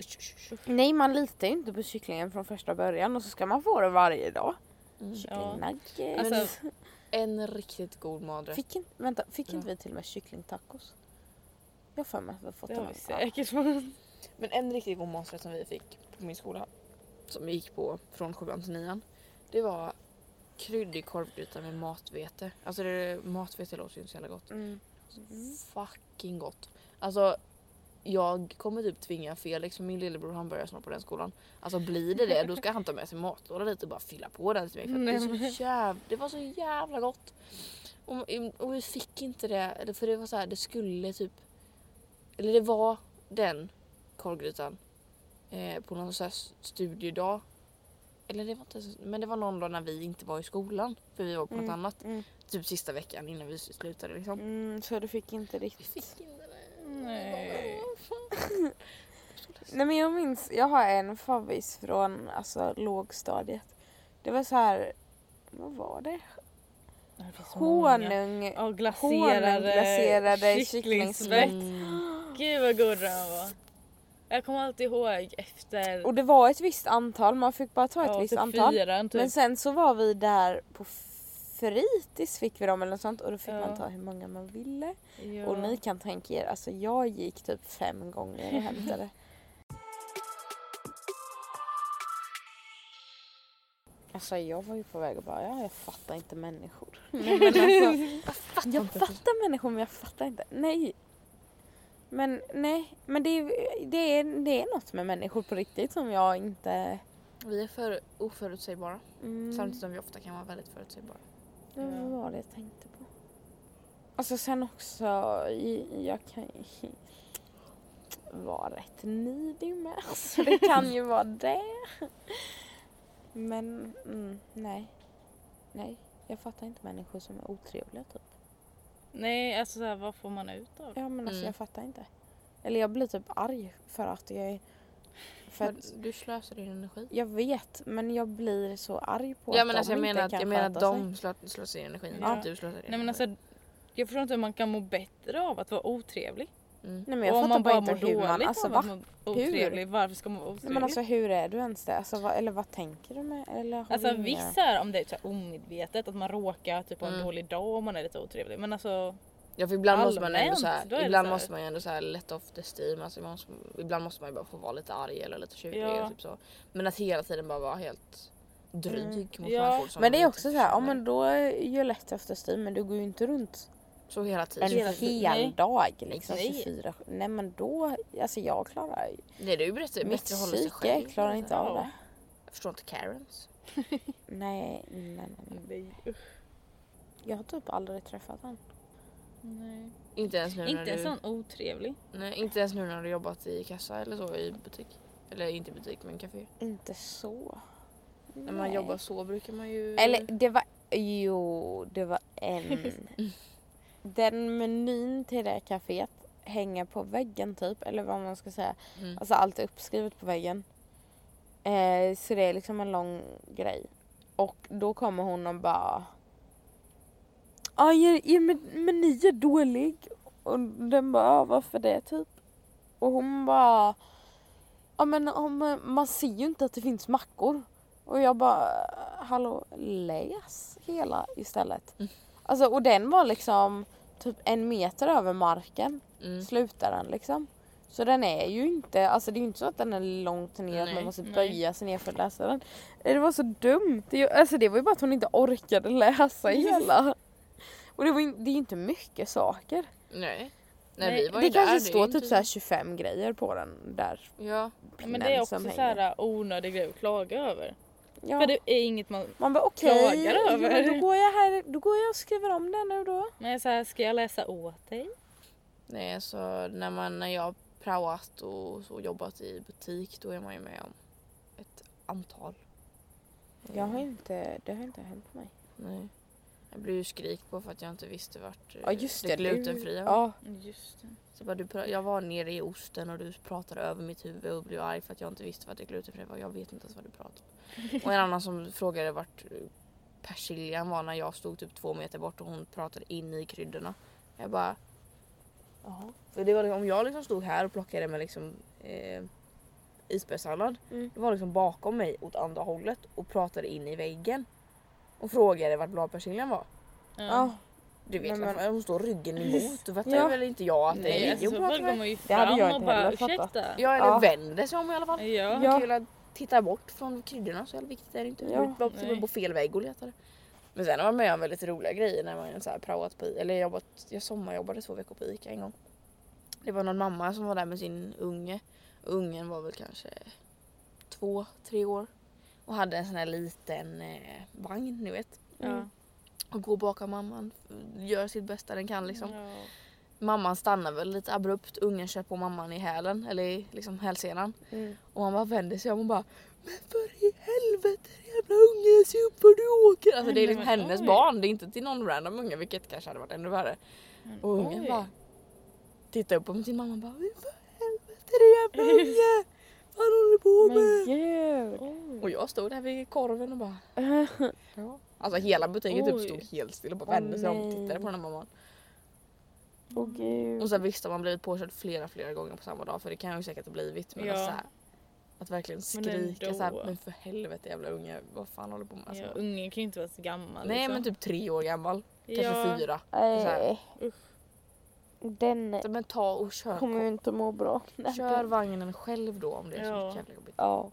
Usch, usch, usch. Nej man litar ju inte på kycklingen från första början och så ska man få det varje dag. Mm. Kycklingnuggets. Alltså, En riktigt god maträtt. Fick, inte, vänta, fick Ja. inte vi till och med kycklingtacos? Jag har för mig att vi har fått Det har dem. vi Ja. säkert. Men en riktigt god maträtt som vi fick på min skola, som vi gick på från sjuan till nian, det var kryddig korvgryta med matvete. Alltså det, matvete låter ju inte så jävla gott. Mm. Fucking gott. Alltså jag kommer typ tvinga Felix, min lillebror han börjar snart på den skolan. Alltså blir det det då ska han ta med sig matlåda dit och bara fylla på den till mig. För det, är så jävla, det var så jävla gott. Och, och vi fick inte det, för det var så här, det skulle typ... Eller det var den korvgrytan eh, på någon så här studiedag. Eller det var inte men det var någon dag när vi inte var i skolan. För vi var på något Mm. annat. Mm. Typ sista veckan innan vi slutade liksom. Mm, så du fick inte Vi riktigt. fick inte det. Nej. Nej men jag minns, jag har en favvis från alltså, lågstadiet. Det var så här, vad var det? Det. Honung, Ja, glaserade, honungglaserade kycklingsvett. kycklingsvett. Mm. Gud vad god den var. Jag kommer alltid ihåg efter Och det var ett visst antal, man fick bara ta ett ja, visst typ antal. fyran typ. Men sen så var vi där på fritids fick vi dem eller något sånt och då fick Ja. man ta hur många man ville. ja. Och ni kan tänka er, alltså jag gick typ fem gånger och hämtade. Alltså jag var ju på väg att bara, ja jag fattar inte människor. Nej, men alltså, jag fattar människor men jag fattar inte. Nej. Men nej, men det, är- det, är, det är något med människor på riktigt som jag inte... Vi är för oförutsägbara. Mm, Samtidigt som vi ofta kan vara väldigt förutsägbara. Ja, vad var det jag tänkte på? Alltså sen också, jag kan ju vara rätt nidig med. Alltså det kan ju vara det. Men mm, nej. Nej, jag fattar inte människor som är otrevliga typ. Nej alltså så här, vad får man ut av det? Ja men alltså Mm. jag fattar inte. Eller jag blir typ arg för att jag är... För att, du slösar din energi. jag vet men jag blir så arg på Ja att men de alltså jag inte menar att, kan jag menar att de slö, slösar din energi. Ja. Inte du slösar din Nej men energi. alltså jag förstår inte hur man kan må bättre av att vara otrevlig. Mm. Nej men jag Och om fattar man bara inte mår hur man... dåligt Alltså av va? att vara otrevlig, varför ska man vara Nej, otrevlig? men alltså hur är du ens det? Alltså, vad, eller vad tänker du med? Eller Alltså inga- vissa om det är så här omedvetet, att man råkar typ ha en Mm. dålig dag om man är lite otrevlig. Men alltså Ja för ibland måste man ändå Allmänt, så här, ibland så här- måste man ju ändå så här let off the steam. Alltså, man måste, ibland måste man ju bara få vara lite arg eller lite tjurig. Ja. Typ så. Men att hela tiden bara vara helt dryg Mm. mot Ja. människor som Men det är också så här, ja men då är ju lätt efter styr men du går ju inte runt Så hela tiden. en Hela hel. Nej. dag liksom Nej. 24 Nej men då, alltså jag klarar Nej det är ju bättre, hålla sig själv. klarar inte av det. Jag förstår inte Karens. Nej, nej, nej, nej. Jag har typ aldrig träffat han. Nej. Inte ens nu när Inte du... en sån otrevlig. Nej, inte ens nu när du jobbat i kassa eller så i butik. Eller inte butik men café. Inte så. När man Nej. jobbar så brukar man ju... Eller det var, jo det var en. Den menyn till det kaféet hänger på väggen typ, eller vad man ska säga. Mm. Alltså allt är uppskrivet på väggen. Eh, så det är liksom en lång grej. Och då kommer hon och bara... Ja, men- meny är dålig. Och den bara, "Ja, varför det typ? Och hon bara... Ja men om, man ser ju inte att det finns mackor. Och jag bara, hallå läs hela istället. Mm. Alltså och den var liksom typ en meter över marken Mm. slutar den liksom. Så den är ju inte, alltså det är ju inte så att den är långt ner att man måste nej. böja sig ner för att läsa den. Det var så dumt. Är alltså det var ju bara att hon inte orkade läsa hela. Och det, var ju, det är ju inte mycket saker. Nej. Nej, Nej, vi var Det kanske där. står är typ inte- så här 25 grejer på den där Ja. Ja, pinnen men det är också som så här onödig grej att klaga över. Ja. För det är inget man... Man bara okej, klagar ja, över. men då går jag här, då går jag och skriver om det nu då. Men så här, ska jag läsa åt dig? Nej, så när, man, när jag har praoat och så jobbat i butik då är man ju med om ett antal. Jag har inte, det har inte hänt mig. Nej. Jag blev ju skrik på för att jag inte visste vart eh, Ja just det. det du- glutenfria var. Ja, Just det. Så bara, du, jag var nere i osten och du pratade över mitt huvud och blev arg för att jag inte visste vad det glutenfria var. Jag vet inte ens vad du pratade om. Och en annan som frågade vart eh, persiljan var när jag stod typ två meter bort och hon pratade in i kryddorna. Jag bara... Jaha. För det var liksom, om jag liksom stod här och plockade med liksom eh, isbergssallad. Mm. Det var liksom bakom mig åt andra hållet och pratade in i väggen. Och frågade vart bladpersiljan var. Ja. ja. Du vet varför men- hon står ryggen emot. Då fattar Ja. väl inte jag att det Nej, är alltså, fall går man ju Det hade fram jag och inte bara heller fattat. ursäkta. Ja eller Ja. vänder sig om i alla fall. Ja. Ja. ju väl titta bort från kryddorna så jävla viktigt är det inte. Ja. Bara och med på fel vägg och letar. Men sen har man med om väldigt roliga grejer när man så här praoat på eller jobbat, jag sommarjobbade två veckor på ICA en gång. Det var någon mamma som var där med sin unge. Och Ungen var väl kanske två, tre år. Och hade en sån här liten eh, vagn ni vet. Ja. Och går bakom mamman, gör sitt bästa den kan liksom. Ja. Mamman stannar väl lite abrupt, ungen kör på mamman i hälen eller i liksom hälsenan. Mm. Och man bara vänder sig om och bara Men för i helvete jävla unge se upp vad du åker! Alltså det är liksom hennes oj. barn, det är inte till någon random unge vilket kanske hade varit ännu värre. Och ungen oj. bara tittar upp på sin mamma och bara Men för helvete din jävla unge! Vad håller du på med? Men gud. Oj. Och jag stod där vid korven och bara ja. Alltså hela butiken typ Oj. stod helt still och bara Åh, vände sig om och nej. tittade på den här mamman. Åh gud. Och sen visst har man blivit påkörd flera flera gånger på samma dag för det kan jag ju säkert ha blivit men Ja. alltså, att verkligen Men skrika ändå. så här, men för helvete jävla unge vad fan håller du på med? Alltså, Ja, ungen kan ju inte vara så gammal. Nej liksom. men typ tre år gammal, kanske ja. fyra. Så här. Nej. Usch. Den Men ta och kör, kommer ju inte må bra. kör vagnen själv då om det är så Ja. jävla jobbigt. Ja.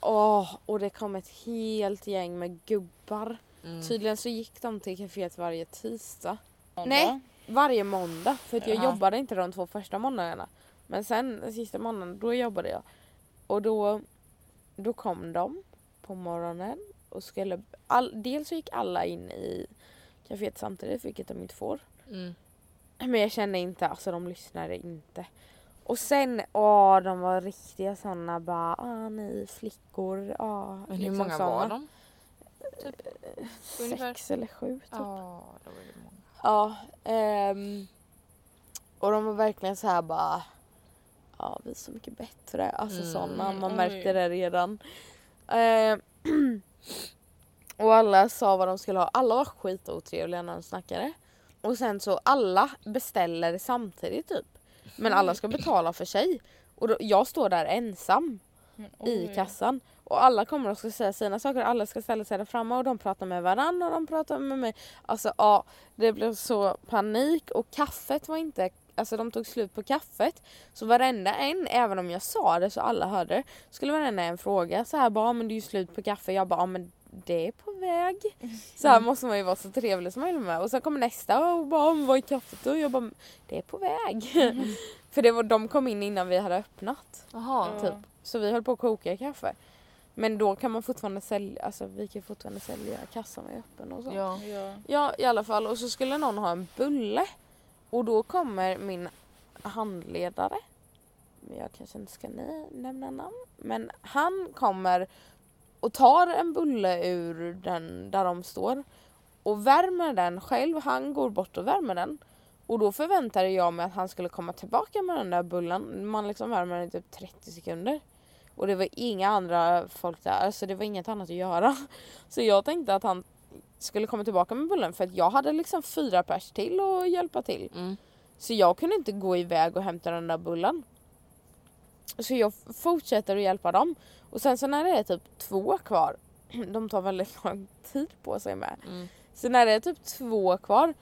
Åh, och det kom ett helt gäng med gubbar. Mm. Tydligen så gick de till kaféet varje tisdag. Måndag. Nej. Varje måndag. För att jag Jaha. jobbade inte de två första måndagarna. Men sen den sista månaden, då jobbade jag. Och då, då kom de på morgonen och skulle... All, dels så gick alla in i kaféet samtidigt, vilket de inte får. Mm. Men jag kände inte, alltså de lyssnade inte. Och sen, åh de var riktiga såna bara, ah ni flickor, ah. Men hur liksom många såna. var de? Typ, ungefär? Sex eller sju typ. Ja, då var det många. Ja. ehm, och de var verkligen så här bara, ja vi är så mycket bättre. Alltså Mm. såna, man märkte det redan. Ehm, och alla sa vad de skulle ha. Alla var skitotrevliga när de snackade. Och sen så alla beställer samtidigt typ. Men alla ska betala för sig. Och då, jag står där ensam Men i kassan. Och alla kommer och ska säga sina saker och alla ska ställa sig där framme och de pratar med varandra och de pratar med mig. Alltså ja, det blev så panik och kaffet var inte, alltså de tog slut på kaffet. Så varenda en, även om jag sa det så alla hörde skulle varenda en fråga så här bara, "Ja, men det är ju slut på kaffe. Jag bara, men det är på väg. Så här måste man ju vara så trevlig som möjligt med. Och sen kommer nästa och bara, "Men vad är kaffet då? Jag bara, det är på väg. För det var, de kom in innan vi hade öppnat. Jaha. Ja. typ. Så vi höll på att koka kaffe. Men då kan man fortfarande sälja, alltså vi kan fortfarande sälja kassan är öppen och så. Ja. Ja. Ja i alla fall och så skulle någon ha en bulle. Och då kommer min handledare. Jag kanske inte ska nä- nämna namn. Men han kommer och tar en bulle ur den där de står. Och värmer den själv. Han går bort och värmer den. Och då förväntade jag mig att han skulle komma tillbaka med den där bullen. Man liksom värmer den i typ 30 sekunder. Och det var inga andra folk där, alltså det var inget annat att göra. Så jag tänkte att han skulle komma tillbaka med bullen för att jag hade liksom fyra pers till och hjälpa till. Mm. Så jag kunde inte gå iväg och hämta den där bullen. Så jag fortsätter att hjälpa dem. Och sen så när det är typ två kvar, de tar väldigt lång tid på sig med. Mm. Så när det är typ två kvar,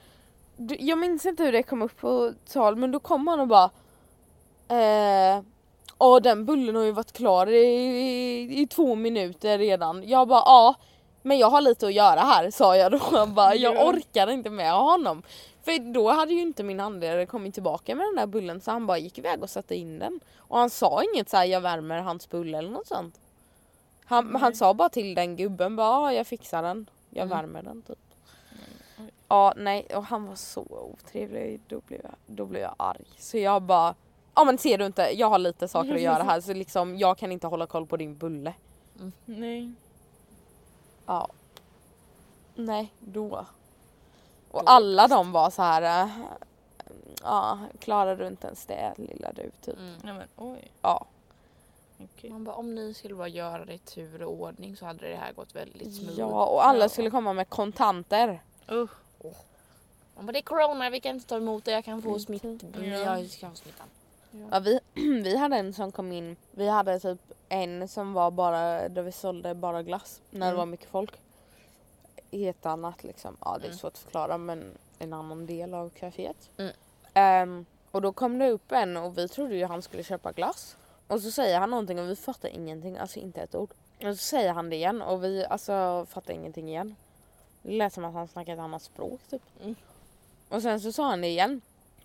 jag minns inte hur det kom upp på tal men då kom han och bara eh, Ja den bullen har ju varit klar i, i, i två minuter redan. Jag bara ja men jag har lite att göra här sa jag då. Han bara, jag Ja. orkar inte med honom. För då hade ju inte min handledare kommit tillbaka med den där bullen så han bara gick iväg och satte in den. Och han sa inget så här, jag värmer hans bulle eller något sånt. Han, Nej. han sa bara till den gubben bara ja, jag fixar den. Jag Mm. värmer den typ. oj. Ja nej och han var så otrevlig. Då blev jag, då blev jag arg. Så jag bara Ja men ser du inte, jag har lite saker att göra här så liksom jag kan inte hålla koll på din bulle. Nej. Ja. Nej, då. Och alla de var så här. äh, Ja, klarar du inte ens det lilla du typ. Mm. Nej men oj. Ja. Okej. Man bara, om ni skulle bara göra det i tur och ordning så hade det här gått väldigt smooth. Ja och alla Ja. skulle komma med kontanter. Usch. Man bara, det är corona, vi kan inte ta emot det, jag kan få Mm, smitt. typ. Ja. Jag smittan. Ja, vi, vi hade en som kom in. Vi hade typ en som var bara där vi sålde bara glass när det Mm. var mycket folk. I ett annat liksom. Ja det är Mm. svårt att förklara men en annan del av kaféet. Mm. Ehm, och då kom det upp en och vi trodde ju han skulle köpa glass. Och så säger han någonting och vi fattar ingenting, alltså inte ett ord. Och så säger han det igen och vi alltså fattar ingenting igen. Det lät som att han snackade ett annat språk typ. Mm. Och sen så sa han det igen.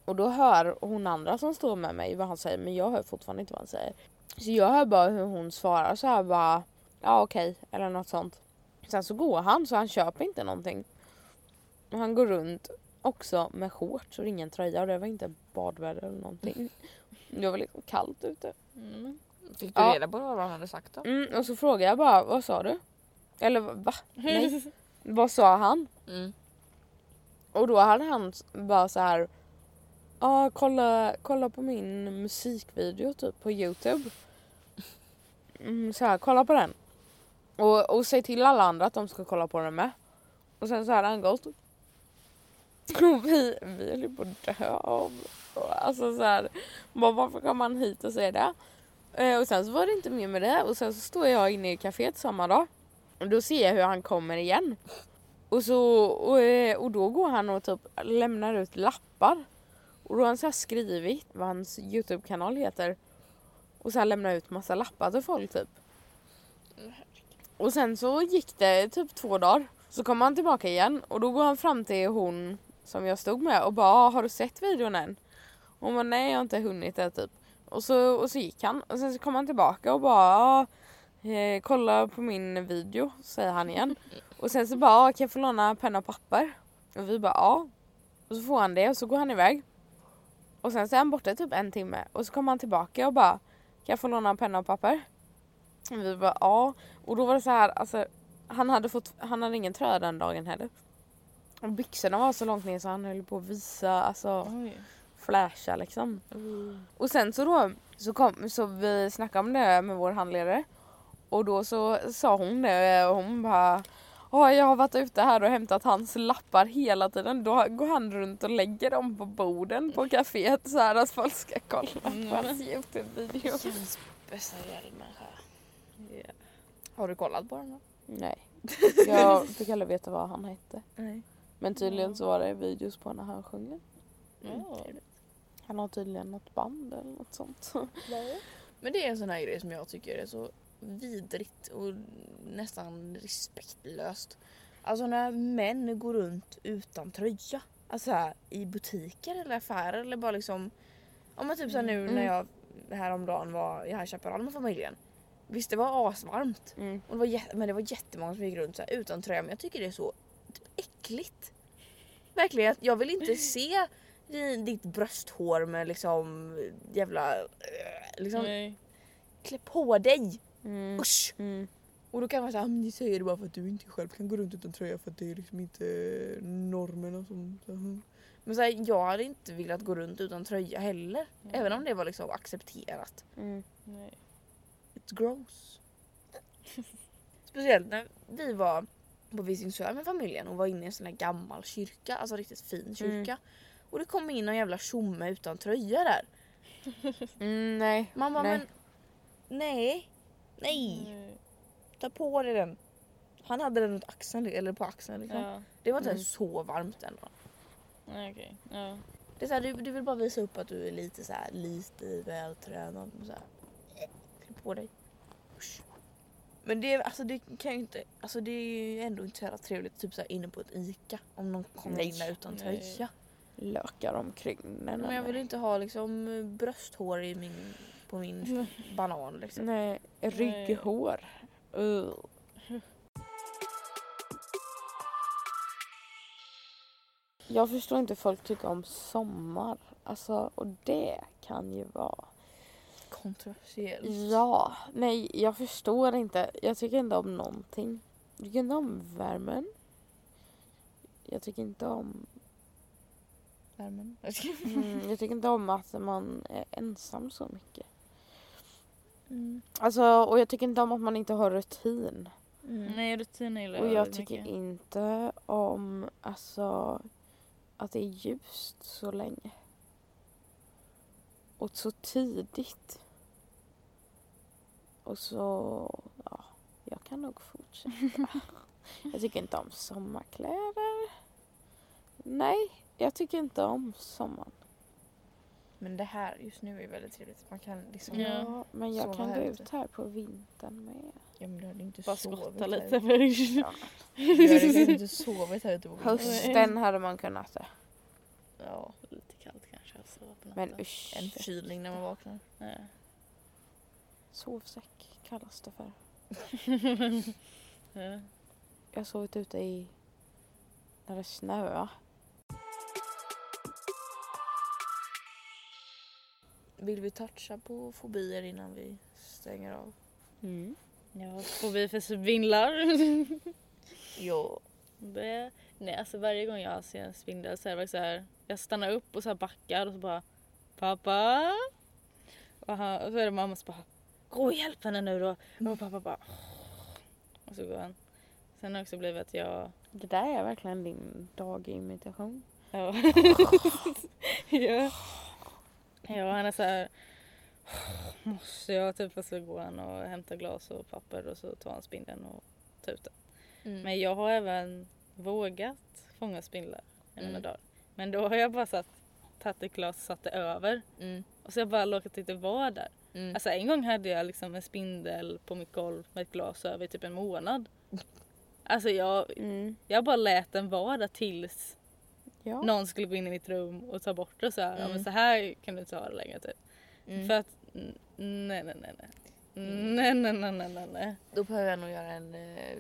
Och då hör hon andra som står med mig vad han säger men jag hör fortfarande inte vad han säger. Så jag hör bara hur hon svarar så här bara ja okej eller något sånt. Sen så går han så han köper inte någonting. Och han går runt också med shorts och ingen tröja och det var inte badväder eller någonting. Det var liksom kallt ute. Mm. Fick du Ja. reda på vad han hade sagt då? Mm, och så frågade jag bara vad sa du? Eller va? Nej. vad sa han? Mm. Och då hade han bara så här. Ja kolla, kolla på min musikvideo typ på youtube. Mm, så här, kolla på den. Och, och säg till alla andra att de ska kolla på den med. Och sen så hade han gått. Och vi, vi höll ju på att dö av. Alltså så här, bara, varför kom han hit och säger det? Eh, och sen så var det inte mer med det och sen så står jag inne i kaféet samma dag. Och då ser jag hur han kommer igen. Och, så, och, eh, och då går han och typ lämnar ut lappar. Och då har han så här skrivit vad hans Youtube-kanal heter. Och så här lämnar ut massa lappar till folk typ. Och sen så gick det typ två dagar. Så kom han tillbaka igen och då går han fram till hon som jag stod med och bara ah, har du sett videon än? Hon bara nej jag har inte hunnit det typ. Och så, och så gick han och sen så kom han tillbaka och bara ah, eh, kolla på min video säger han igen. Och sen så bara ah, kan jag få låna penna och papper? Och vi bara ja. Och så får han det och så går han iväg. Och sen så är han borta typ en timme och så kommer han tillbaka och bara kan jag få låna penna och papper? Och vi bara ja. Och då var det så här alltså han hade, fått, han hade ingen tröja den dagen heller. Och byxorna var så långt ner så han höll på att visa, alltså Oj. flasha liksom. Mm. Och sen så då så, kom, så vi snackade om det med vår handledare. Och då så sa hon det och hon bara Ja, jag har varit ute här och hämtat hans lappar hela tiden. Då går han runt och lägger dem på borden på kaféet så här att folk ska kolla på Mm. hans Youtube-video. Jens bästa hjälmänniska. Yeah. Har du kollat på den då? Nej, jag fick aldrig veta vad han hette. Nej. Men tydligen så var det videos på när han sjunger. Ja. Han har tydligen något band eller något sånt. Men det är en sån här grej som jag tycker är så vidrigt och nästan respektlöst. Alltså när män går runt utan tröja. Alltså här, i butiker eller affärer eller bara liksom... Ja men typ så här nu Mm. när jag häromdagen var i High Chaparral med familjen. Visst det var asvarmt. Mm. Och det var jä- men det var jättemånga som gick runt så här, utan tröja men jag tycker det är så typ, äckligt. Verkligen, jag vill inte se di- ditt brösthår med liksom jävla... eh, Liksom, Nej. klä på dig! Mm. Usch! Mm. Och då kan man säga att ni säger det bara för att du inte själv kan gå runt utan tröja för att det är liksom inte normerna som... Så, hm. Men så här, jag hade inte velat gå runt utan tröja heller. Även om det var liksom accepterat. Mm. Nej. Gross. Speciellt när vi var på Visingsö med familjen och var inne i en sån här gammal kyrka, alltså riktigt fin kyrka. Och det kom in någon jävla tjomme utan tröja där. Mm, nej. Man bara nej. men nej, nej, ta på dig den. Han hade den runt axeln eller på axeln liksom. Ja. Det var inte Mm. så varmt ändå. Nej okej. Ja. Det är så här, du, du vill bara visa upp att du är lite så här, lite vältränad. och Så här. Klä på dig. Usch. Men det, alltså, det kan ju inte, alltså det är ju ändå inte så jävla trevligt typ så här, inne på ett ICA om någon kommer Nej. in där utan Nej. tröja. Lökar omkring den. Men jag vill inte ha liksom brösthår i min, på min banan liksom. Nej, rygghår. Uh. Jag förstår inte folk tycker om sommar. Alltså, och det kan ju vara... Kontroversiellt. Ja, nej jag förstår inte. Jag tycker inte om någonting. Jag tycker inte om värmen. Jag tycker inte om... Värmen. Mm, jag tycker inte om att man är ensam så mycket. Mm. Alltså, och jag tycker inte om att man inte har rutin. Mm. Nej rutiner gillar Och jag tycker mycket. inte om alltså, att det är ljust så länge. Och så tidigt. Och så, ja, jag kan nog fortsätta. jag tycker inte om sommarkläder. Nej, Jag tycker inte om sommaren. Men det här just nu är väldigt trevligt. Man kan liksom... Ja. Men jag kan gå här ut här på vintern med. Ja men du hade inte Bara sovit skotta här lite ute. först. Ja. Du hade kanske inte sovit här ute på vintern. Hösten hade man kunnat det. Ja. Lite kallt kanske alltså på Men usch. En förkylning när man vaknar. Ja. Sovsäck kallas det för. Ja. Jag har sovit ute i när det snöar. Vill vi toucha på fobier innan vi stänger av? Mm. Ja, fobi för spindlar. Ja. Det, nej, alltså varje gång jag ser en spindel så är det så här, jag stannar upp och så backar och så bara Pappa? Och, han, och så är det mamma som bara Gå och hjälp henne nu då. Och pappa bara Och så går han. Sen har det också blivit att jag Det där är verkligen din dagimitation. Ja. ja. Ja, han är så här. Måste jag typ och så går han och hämtar glas och papper och så tar han spindeln och tar ut den. Mm. Men jag har även vågat fånga spindlar i mina Mm. dagar. Men då har jag bara satt, tagit ett glas och satt det över. Mm. Och så har jag bara låtit det vara där. Mm. Alltså en gång hade jag liksom en spindel på mitt golv med ett glas över i typ en månad. Alltså jag, Mm. jag bara lät den vara där tills Ja. någon skulle gå in i mitt rum och ta bort det och så här. Ja, Mm. men så här kan du inte ha det längre typ. Mm. För att nej nej nej nej. Nej nej nej nej nej nej. Då behöver jag nog göra en eh,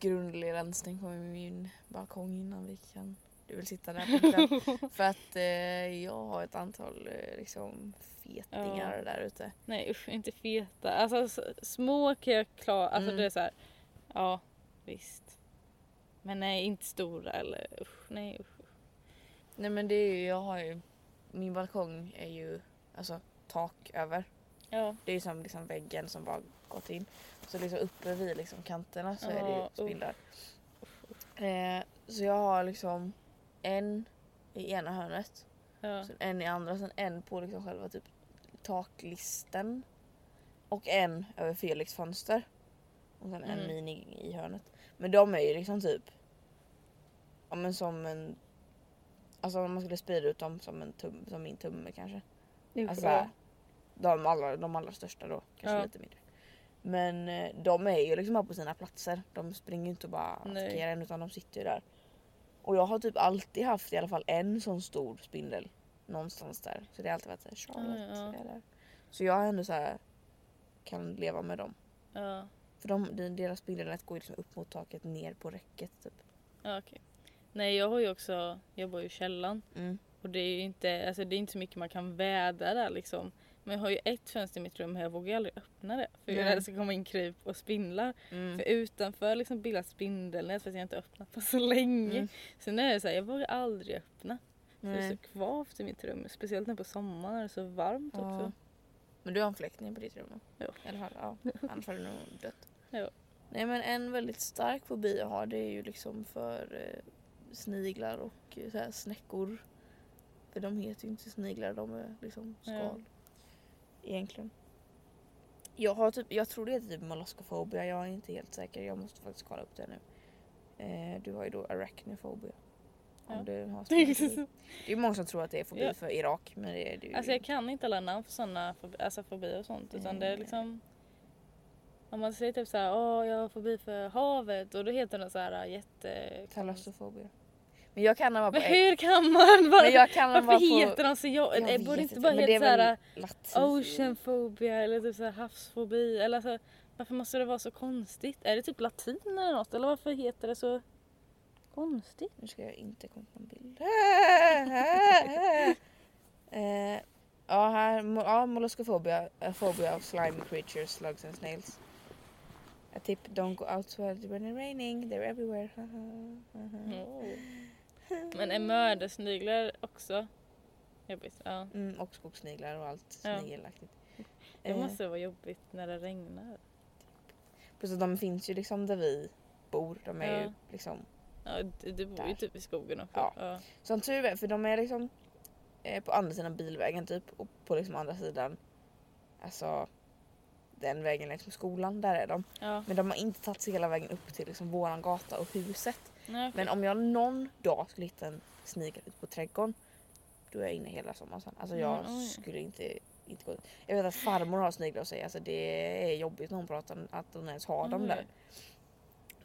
grundlig rensning på min balkong innan vi kan du vill sitta där på. För att eh, jag har ett antal eh, liksom fetingar där ute. Nej usch inte feta. Alltså små kan jag klara. Alltså Mm. det är så här. Ja visst. Men nej inte stora eller usch nej usch. Nej men det är ju, jag har ju, min balkong är ju alltså tak över. Ja. Det är ju som liksom väggen som bara gått in. Så liksom uppe vid liksom kanterna så är det ju Ja, spindlar. Eh, så jag har liksom en i ena hörnet, ja. sen en i andra, sen en på liksom själva typ taklisten. Och en över Felix fönster. Och sen en Mm. mini i hörnet. Men de är ju liksom typ Ja men som en Alltså om man skulle sprida ut dem som en tum, som min tumme kanske. Alltså de, allra, de allra största då, kanske Ja. lite mindre. Men eh, de är ju liksom bara på sina platser. De springer ju inte och bara attackerar en utan de sitter ju där. Och jag har typ alltid haft i alla fall en sån stor spindel någonstans där. Så det har alltid varit såhär Charlotte Ja, ja. där. Så jag ändå så här kan leva med dem. Ja. För de, de- deras spindelnät går ju liksom upp mot taket ner på räcket typ. ja okej. Nej jag har ju också, jag bor ju i källaren. Mm. Och det är ju inte, alltså det är inte så mycket man kan vädra där liksom. Men jag har ju ett fönster i mitt rum och jag vågar aldrig öppna det. För jag är rädd att det ska komma in kryp och spindlar. Mm. För utanför liksom bildas spindelnät för att jag inte öppnat på så länge. Mm. Sen är det så här, jag vågar aldrig öppna. För det är Nej. så kvavt i mitt rum. Speciellt nu på sommaren när det är så varmt Ja. också. Men du har en fläkting på ditt rum? Ja. I alla fall, ja. Annars hade du nog dött. Ja. Nej men en väldigt stark fobi jag har det är ju liksom för eh, sniglar och eh, så här snäckor. För de heter ju inte sniglar, de är liksom skal. Ja. Egentligen. Jag har typ, jag tror det heter typ molluskofobia, jag är inte helt säker. Jag måste faktiskt kolla upp det nu. Eh, du har ju då arachnofobia. Om du har. Det är många som tror att det är fobi för Irak men det är det ju Alltså jag kan inte alla namn för sådana fobi, alltså fobier och sånt. Utan det är liksom... Om man säger typ såhär, åh jag har fobi för havet och då heter det så här jätte... Talassofobia. Men jag kan den bara på Men hur kan man? Men jag kan den bara varför på... heter de så? Jag, Jag borde inte bara heta såhär oceanfobia eller typ såhär havsfobi eller alltså, varför måste det vara så konstigt? Är det typ latin eller något eller varför heter det så konstigt? Nu ska jag inte komma på en bild. eh, ja, här. Ja, molluskofobia. A phobia of slimy creatures, slugs and snails. A tip, don't go outside when it's raining. They're everywhere. Men är mördarsniglar också jobbigt? Ja. Mm, och skogssniglar och allt Ja. snigelaktigt. Det Eh, måste vara jobbigt när det regnar. Plus att de finns ju liksom där vi bor. De är ju Ja. liksom Ja, du, du bor ju Där. typ i skogen också. Ja. Ja. Som tur är, för de är liksom eh, på andra sidan bilvägen typ och på liksom andra sidan alltså den vägen längs med skolan, där är de. Ja. Men de har inte tagit sig hela vägen upp till liksom våran gata och huset. Nej, okej. Men om jag någon dag skulle hitta en snigel ute på trädgården då är jag inne hela sommaren sen. Alltså jag Mm, oj. skulle inte, inte gå Jag vet att farmor har sniglar och säger alltså det är jobbigt när hon pratar om att hon ens har dem Oj. där.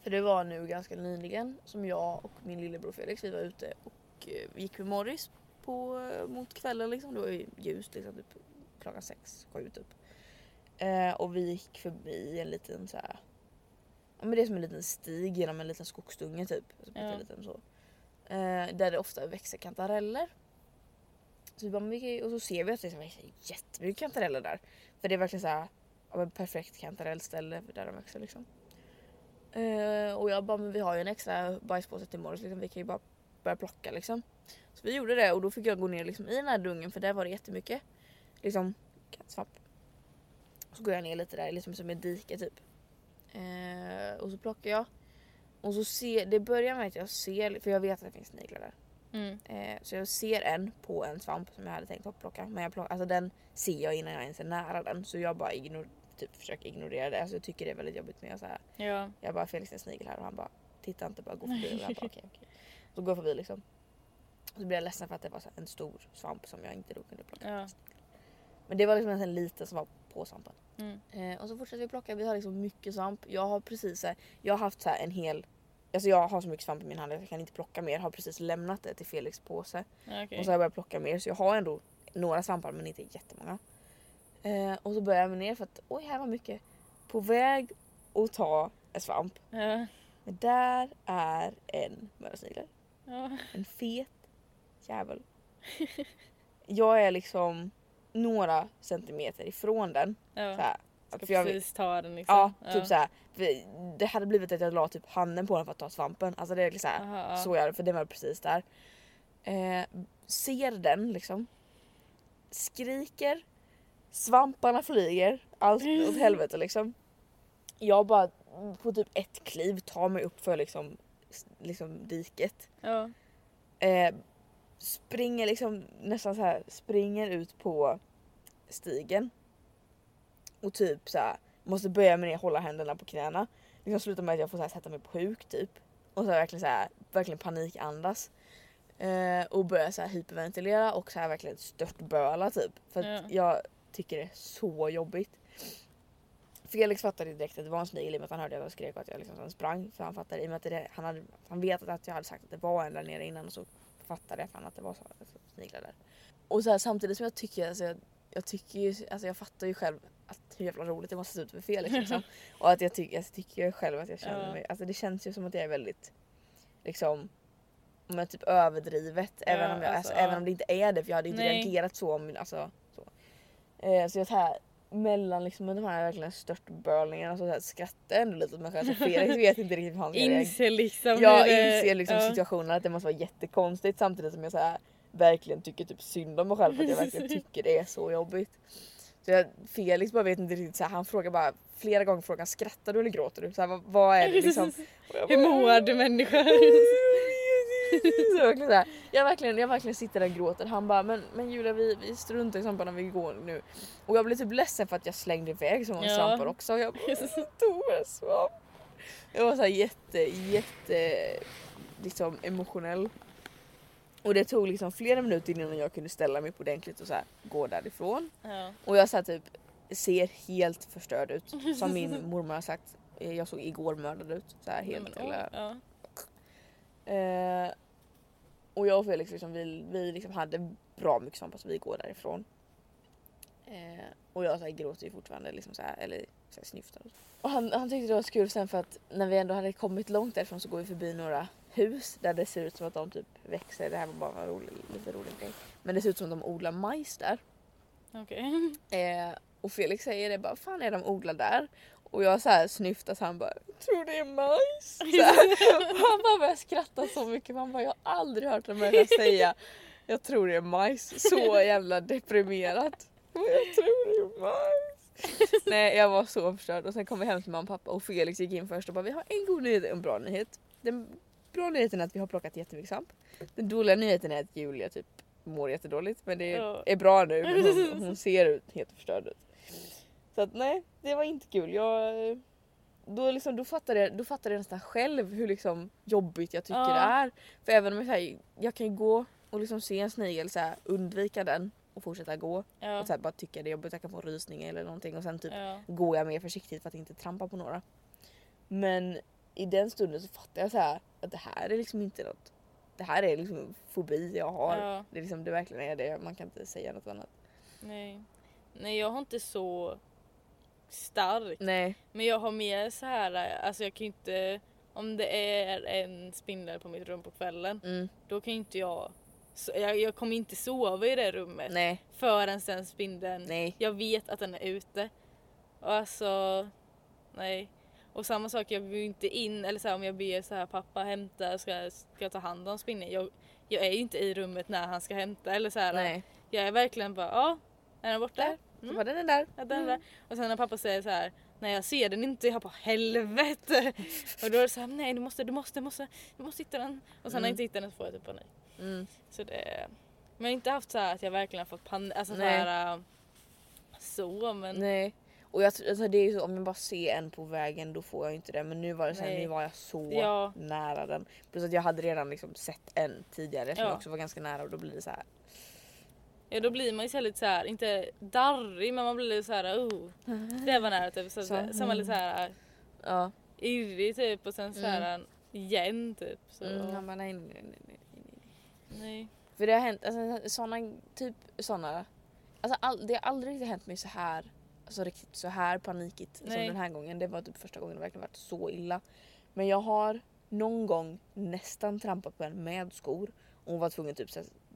För det var nu ganska nyligen som jag och min lillebror Felix vi var ute och eh, gick med Morris på, eh, mot kvällen liksom. Det var ju ljust liksom typ klockan sex, sju typ. Eh, och vi gick förbi en liten så här. Ja men det är som en liten stig genom en liten skogsdunge typ. Alltså, Ja. liten, så. Eh, där det ofta växer kantareller. Så vi bara, men och så ser vi att det växer jättemycket kantareller där. För det är verkligen så här, ja, perfekt kantarellställe där de växer liksom. Eh, och jag bara, men vi har ju en extra bajspåse till Morris liksom, vi kan ju bara börja plocka liksom. Så vi gjorde det och då fick jag gå ner liksom, i den här dungen för där var det jättemycket liksom kattsvamp. Så går jag ner lite där, liksom som ett dike typ. Eh, och så plockar jag. Och så ser, det börjar med att jag ser, för jag vet att det finns sniglar där. Mm. Eh, så jag ser en på en svamp som jag hade tänkt att plocka. Men jag plockar, alltså den ser jag innan jag ens är nära den. Så jag bara ignor, typ försöker ignorera det. Alltså jag tycker det är väldigt jobbigt med så här. Ja. Jag bara Felix är en snigel här och han bara titta inte bara gå förbi. Och jag bara okej okej. Så går jag förbi liksom. Och så blir jag ledsen för att det var så en stor svamp som jag inte då kunde plocka. Ja. Men det var liksom en liten som var på svampen. Mm. Eh, och så fortsätter vi plocka. Vi har liksom mycket svamp. Jag har precis här, jag har haft så här en hel Alltså jag har så mycket svamp i min hand att jag kan inte plocka mer. Har precis lämnat det till Felix påse. Okej. Och så har jag börjat plocka mer så jag har ändå några svampar men inte jättemånga. Eh, och så börjar jag ner för att oj här var mycket. På väg att ta en svamp. Ja. Men där är en mördarsnigel. Ja. En fet jävel. Jag är liksom några centimeter ifrån den. Ja. Så här, Ska för jag, precis ta den liksom. ja, typ så här. För Det hade blivit att jag la typ handen på den för att ta svampen. Alltså det är liksom så här, Aha, ja. så jag för den var precis där. Eh, ser den liksom. Skriker. Svamparna flyger. Allt åt helvete liksom. Jag bara på typ ett kliv tar mig upp för liksom, liksom diket. Ja. Eh, springer liksom nästan så här springer ut på stigen. Och typ så här måste böja mig ner hålla händerna på knäna. Liksom slutar med att jag får så här sätta mig på huk typ. Och så verkligen så här verkligen panikandas. Eh, och börja så här hyperventilera och så här verkligen störtböla typ. För att Ja. jag tycker det är så jobbigt. Felix fattade direkt att det var en snigel i och med att han hörde att jag skrek och att jag liksom sprang. För han fattade i och med att det, han, hade, han vet att jag hade sagt att det var en där nere innan och så fattade han att det var så, sniglar där. Och så här, samtidigt som jag tycker, alltså, jag, jag tycker ju, alltså jag fattar ju själv att hur jävla roligt det måste se ut för Felix liksom. Och att jag, tycker jag tycker själv att jag känner Ja. mig, alltså det känns ju som att jag är väldigt liksom men typ överdrivet även, Ja, om jag, alltså, alltså, även ja. om det inte är det för jag hade inte Nej. reagerat så om alltså, så. Eh, så jag så här mellan liksom de här verkligen störtbölningarna så, så här, skrattar jag ändå lite åt mig själv så Felix vet inte riktigt hur han ska. Inser liksom Jag det- inser liksom ja. situationen att det måste vara jättekonstigt samtidigt som jag så här, verkligen tycker typ synd om mig själv för att jag verkligen tycker det är så jobbigt. Så jag, Felix bara vet inte riktigt, så här, han frågar bara flera gånger frågan skrattar du eller gråter du? Så här, vad, vad är det liksom? Jag Hur bara, mår du människa? så jag, verkligen så här, jag, verkligen, jag verkligen sitter där och gråter. Han bara men, men Julia vi, vi struntar i svamparna vi går nu. Och jag blev typ ledsen för att jag slängde iväg så många Ja. svampar också. Jag bara tog en svamp. Jag var så här jätte jätte liksom emotionell. Och det tog liksom flera minuter innan jag kunde ställa mig på ordentligt och så här, gå därifrån. Ja. Och jag så typ ser helt förstörd ut. Som min mormor har sagt. eh, Jag såg igår mördad ut. Så här, helt oj, eller, ja. Eh, och jag och Felix liksom, vi, vi liksom hade bra mycket svamp så vi går därifrån. Eh, och jag så här, gråter ju fortfarande liksom så här, eller så här, snyftar. Och han, han tyckte det var så kul sen för att när vi ändå hade kommit långt därifrån så går vi förbi några hus där det ser ut som att de typ växer. Det här var bara en rolig, lite rolig grej. Men det ser ut som att de odlar majs där. Okej. Eh, och Felix säger det bara, fan är de odlar där? Och jag så här snyftar så han bara, tror det är majs? Han bara börjar skratta så mycket, han bara, jag har aldrig hört en människa säga, jag tror det är majs. Så jävla deprimerat. Jag tror det är majs. Nej jag var så förstörd och sen kom vi hem till mamma och pappa och Felix gick in först och bara, vi har en god nyhet och en bra nyhet. Den bra nyheten är att vi har plockat jättemycket svamp. Den dåliga nyheten är att Julia typ mår jättedåligt men det är bra nu men hon, hon ser ut helt förstörd ut. Så att nej, det var inte kul. Jag, då, liksom, då, fattade jag, då fattade jag nästan själv hur liksom jobbigt jag tycker Ja. det är. För även om jag, här, jag kan gå och liksom se en snigel, så här, undvika den och fortsätta gå. Ja. Och så här, bara tycka det är jobbigt, jag kan få rysning eller någonting och sen typ Ja. går jag mer försiktigt för att inte trampa på några. Men i den stunden så fattar jag så här att det här är liksom inte något. Det här är liksom fobi jag har. Ja. Det, är liksom, det verkligen är det, man kan inte säga något annat. Nej. Nej jag har inte så starkt. Nej. Men jag har mer så här, alltså jag kan ju inte, om det är en spindel på mitt rum på kvällen, Mm. då kan ju inte jag, så, jag, jag kommer inte sova i det rummet Nej. förrän den spindeln, Nej. jag vet att den är ute. Och alltså, nej. Och samma sak, jag ju inte in, eller så här, om jag ber så här, pappa hämta, ska, ska jag ta hand om spindeln? Jag, jag är ju inte i rummet när han ska hämta eller så här. Nej. Jag är verkligen bara, ja, är den borta? Där. Mm. Var den är där. Ja, den där. Och sen när pappa säger så här, nej jag ser den inte, jag bara helvete. och då är det så här, nej du måste, du måste, du måste, du måste hitta den. Och sen när jag Mm. inte hittar den så får jag typ panik. Mm. Så det, men jag har inte haft så här att jag verkligen har fått panik, alltså så Nej. här, äh, så men Nej. Och jag, alltså det är ju så, om jag bara ser en på vägen då får jag inte det. Men nu var det så här, nu var jag så Ja. nära den. Plus att jag hade redan liksom sett en tidigare som Ja. också var ganska nära och då blir det så här. Ja, då blir man ju så lite så här, inte darrig men man blir lite så här, oh, det var nära typ. Så, Så, man lite så här äh, Ja. irrig typ och sen så här igen typ. Så, Mm, han bara nej, nej, nej, nej, nej, nej. För det har hänt, alltså, såna, typ såna. Alltså, all, det har aldrig riktigt hänt mig så här, alltså riktigt så här panikigt som Nej. den här gången. Det var typ första gången det verkligen varit så illa. Men jag har någon gång nästan trampat på en med skor och hon var tvungen typ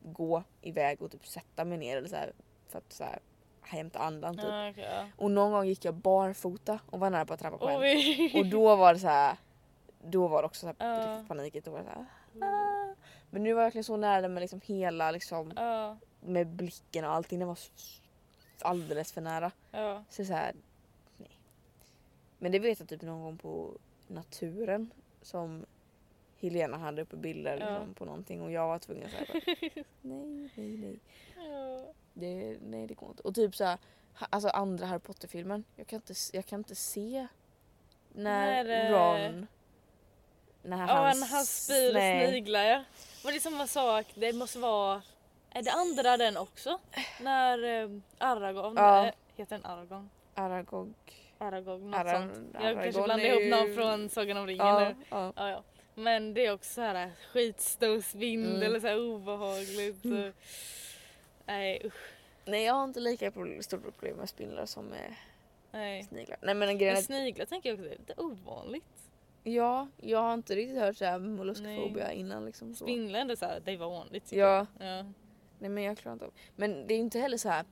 gå iväg och typ sätta mig ner eller så här, för att så här, hämta andan typ. Okej, ja. Och någon gång gick jag barfota och var nära på att trampa på en. Och då var det så här. Då var det också så här riktigt panikigt. Då var det så här, ah. Men nu var jag verkligen så nära med liksom hela liksom Ja, med blicken och allting. Den var alldeles för nära. ja. Så så här, nej. Men det vet jag typ någon gång på naturen som Helena hade uppe bilder Ja. liksom, på någonting och jag var tvungen att säga nej, nej, nej. ja. Det, nej det går inte. Och typ så här, ha- alltså andra Harry Potter-filmen. Jag kan inte, jag kan inte se när När, eh, Ron... När Ja, han, när han spyr sniglar ja. Men det är samma sak, det måste vara... Är det andra den också? När eh, Aragorn, Ja. eh, heter den Aragorn? Aragog. Aragorn, något Ara- sånt. Jag kanske Aragorn blandar är ihop någon från Sagan om ringen Ja, nu. ja. Ja, ja. Men det är också så här skitstor spindel Mm. och så obehagligt. Så. Nej usch. Nej jag har inte lika stort problem med spindlar som med Nej. sniglar. Nej men grejen är sniglar tänker jag också är lite ovanligt. ja, jag har inte riktigt hört såhär molluskfobia innan liksom. Så. Spindlar ändå så här, det är vanligt. Ja. ja. Nej men jag klarar inte av. Men det är inte heller så här.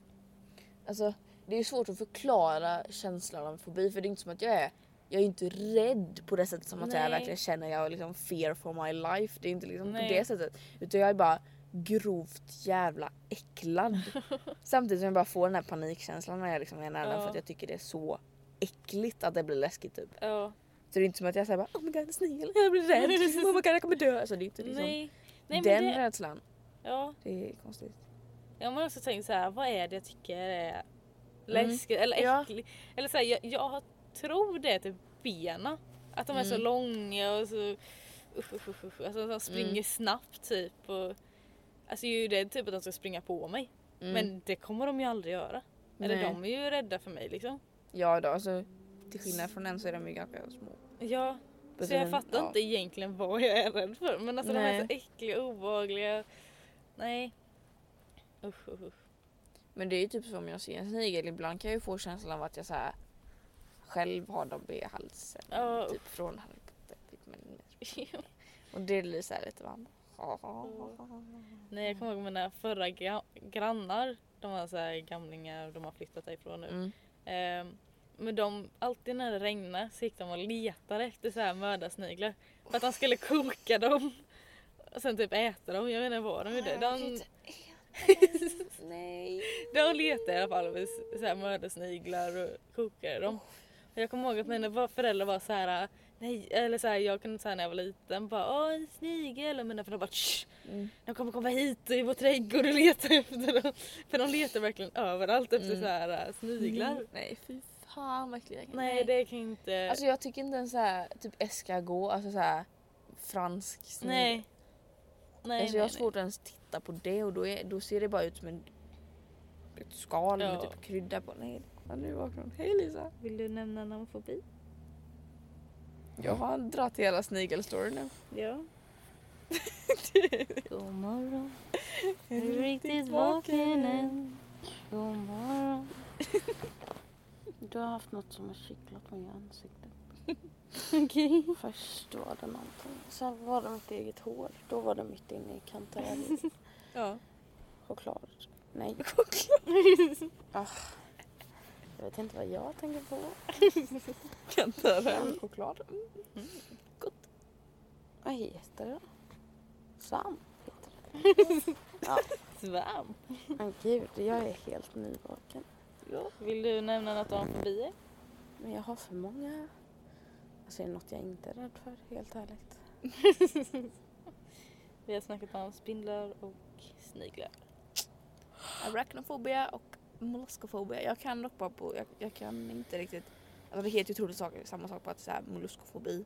Alltså det är ju svårt att förklara känslan av fobi för det är inte som att jag är jag är inte rädd på det sättet som att jag verkligen känner jag har liksom fear for my life. Det är inte liksom Nej. på det sättet. Utan jag är bara grovt jävla äcklad. Samtidigt som jag bara får den här panikkänslan när jag liksom är nära Ja. för att jag tycker det är så äckligt att det blir läskigt typ. Ja. Så det är inte som att jag säger bara oh my god en snigel, jag blir rädd, oh my god jag kommer dö. Alltså det är inte liksom Nej. Nej men den det, rädslan. ja. Det är konstigt. Jag har också tänkt så här, vad är det jag tycker är läskigt eller Mm. Ja. äckligt? Eller så här, jag, jag tror det är typ benen. Att de är så Mm. långa och så usch, usch, usch, usch. Alltså de springer Mm. snabbt typ. Och, alltså jag är ju rädd typ att de ska springa på mig. Mm. Men det kommer de ju aldrig göra. Eller Nej. de är ju rädda för mig liksom. Ja då, alltså till skillnad från den så är de ju ganska små. Ja, But så jag fattar ja. inte egentligen vad jag är rädd för. Men alltså de är Nej. så äckliga och obehagliga. Nej. Usch, usch, usch. Men det är ju typ som om jag ser en snigel, ibland kan jag ju få känslan av att jag så här, själv har dem i halsen. Ja, typ från Harry Potter. Typ, men, och det blir så här lite man. Nej jag kommer ihåg mina förra gra- grannar. De var så här gamlingar de har flyttat därifrån nu. Mm. Ehm, men de, alltid när det regnade så gick de och letade efter så här mördarsniglar. För att de skulle koka dem. Och sen typ äta dem. Jag vet inte vad de gjorde. De, Nej. de letade i alla fall efter så här mördarsniglar och kokade dem. Jag kommer ihåg att mina föräldrar var så här. Nej, eller så här, jag kunde säga när jag var liten bara åh en snigel och mina föräldrar bara Shh, Mm. de kommer komma hit i vår trädgård och leta efter dem. För de letar verkligen överallt efter Mm. så här äh, sniglar. Nej fy fan vad äcklig jag kan Nej det kan jag inte. Alltså jag tycker inte ens såhär typ escargot, alltså såhär fransk snigel. nej. Nej, alltså jag har nej, svårt att ens titta på det och då, är, då ser det bara ut som en, ett skal med Ja. typ krydda på. Nej, kolla nu vaknar hon. Hej Lisa! Vill du nämna någon fobi? Jag har dragit hela snigelstoryn nu. Ja. God morgon. Är du riktigt vaken än? God morgon. Du har haft något som har kittlat mig i ansiktet. Okej. Först var det någonting. Sen var det mitt eget hår. Då var det mitt inne i kantarell. Ja. Choklad. Nej. Ah. Jag vet inte vad jag tänker på. Kantarell choklad. Vad heter det? Sam heter det. Ja, Svamp. men gud, jag är helt nyvaken. Ja. Vill du nämna något om fobier? Men jag har för många. Alltså är det något jag inte är rädd för, helt ärligt. Vi har snackat om spindlar och sniglar. Arachnofobia och molluskofobia. Jag kan dock bara på, jag, jag kan inte riktigt, alltså det heter ju otroligt saker, samma sak på att säga molluskofobi.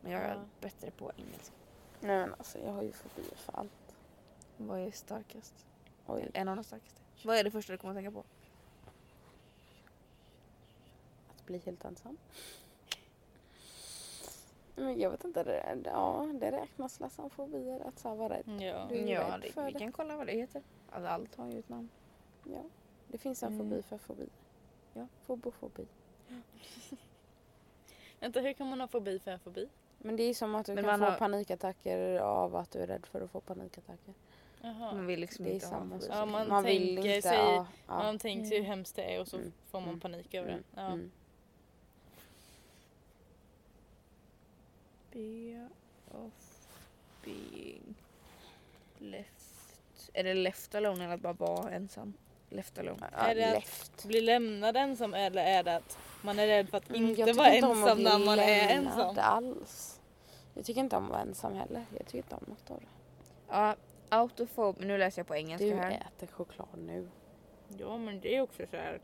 Men jag är Ja. bättre på engelska. Nej men alltså jag har ju fobier för allt. Vad är starkast? Oj. En av de starkaste. Vad är det första du kommer att tänka på? Att bli helt ensam. Men jag vet inte, det, ja det räknas väl som fobier att så vara rädd. Ja. Du är ja, rädd det, för vi det. kan kolla vad det heter. Alltså, allt har ju ett namn. Ja. Det finns en Mm. fobi för fobi. Ja, fobofobi. Vänta, hur kan man ha fobi för fobi? Men det är som att du Men kan man få har- panikattacker av att du är rädd för att få panikattacker. Jaha. Man vill liksom Det är inte ha fobi. Ja, man tänker sig- ja, ja. Man tänker sig hur hemskt det är och så Mm. får man Mm. panik över Mm. det. Ja. Mm. Fear of being left. Är det left alone eller att bara vara ensam? Left alone. Ja, Är det att lätt. Bli lämnad ensam eller är det att man är rädd för att Mm, jag inte vara inte att ensam när man är ensam? alls. Jag tycker inte om att vara ensam heller. Jag tycker inte om något av det. Ja, autofob. Nu läser jag på engelska Du här. äter choklad nu. Ja men det är också så här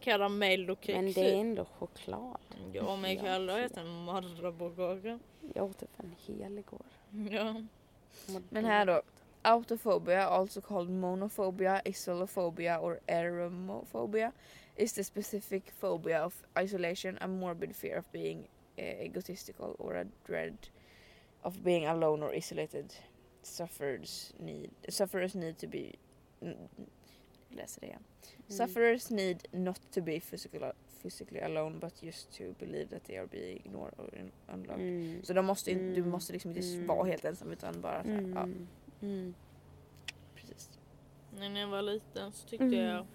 karamell och kex Men det är ändå choklad. Ja men jag aldrig ja. äta en Marabou-kaka. Jag åt typ en hel igår. Ja. Men här då. Autophobia, also called monophobia, isolophobia or eromophobia, is the specific phobia of isolation, a morbid fear of being uh, egotistical or a dread of being alone or isolated. Sufferers need, sufferers need to be... läser det igen. Mm. Sufferers need not to be physical, physically alone but just to believe that they are being ignored or unloved. Mm. Så de måste, in- du Mm. måste liksom inte Mm. vara helt ensam utan bara så här, ja, Mm. Precis. När jag var liten så tyckte Mm. jag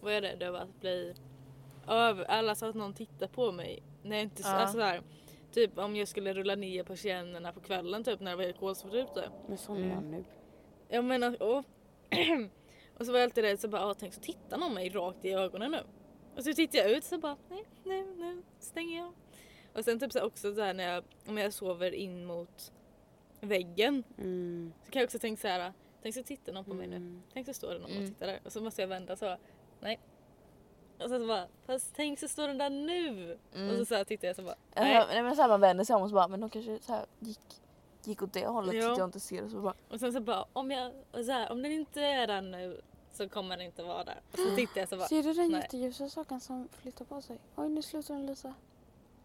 var jag rädd över att bli över, alla sa att någon tittar på mig. När jag inte, Ja. alltså så här, typ om jag skulle rulla ner persiennerna på kvällen typ när det var helt kolsvart ute. Men sån är Mm. jag nu. Jag menar, och, och så var jag alltid rädd så bara, "Åh, tänk så tittar någon mig rakt i ögonen nu. Och så tittar jag ut så bara, nej, nej, nu stänger jag. Och sen typ så också så här när jag, om jag sover in mot väggen Mm. så kan jag också tänka så här, tänk så tittar någon på mig nu. Mm. Tänk så står det någon Mm. och tittar där och så måste jag vända så, nej. Och sen så bara, fast tänk så står den där nu. Mm. Och så, så här tittar jag så bara, Nej. nej. nej men så här, man vänder sig om och så bara, men de kanske så här gick, gick åt det hållet Ja. så att jag inte ser och så bara, Och sen så bara, om jag, så här, om den inte är där nu så kommer den inte vara där. Och så tittar jag så bara, Ser du den nej. jätteljusa saken som flyttar på sig? Oj nu slutar den lysa.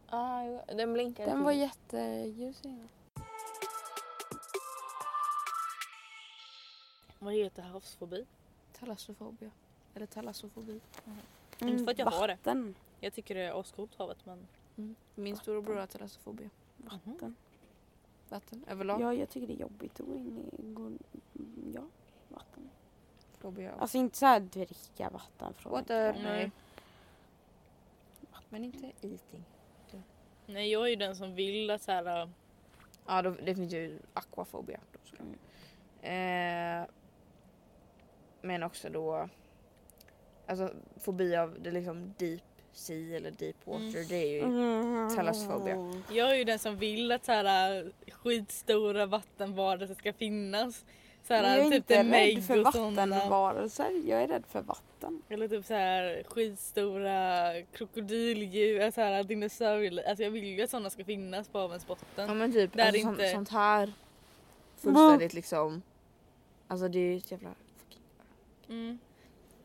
ah, den blinkar. Den var jätteljus innan. Vad heter havsfobi? Talassofobia. Eller talassofobi. Inte för att jag har det. Vatten. Jag tycker det är ascoolt havet men... Mm. Min storebror har talassofobia. Vatten. Vatten överlag. Ja, jag tycker det är jobbigt att gå in i... Gå, mm, ja, vatten. Fobia. Alltså inte så här dricka vatten från Water. Nej. Men inte eating. Nej jag är ju den som vill att så här, äh, Ja, då, det finns ju aquafobia. Då. Mm. Eh, men också då alltså fobi av det liksom deep sea eller deep water. Mm. Det är ju. Thalassofobia. Jag är ju den som vill att så här, äh, skitstora vattenvarelser ska finnas. Så Men jag är typ inte rädd Meg för vattenvarelser. Jag är rädd för vatten. Eller typ så här skitstora krokodildjur, så här dinosaurier. Alltså jag vill ju att sådana ska finnas på havens Ja botten. men typ Där alltså, inte- sånt, sånt här fullständigt liksom. Alltså det är ju ett jävla... Mm.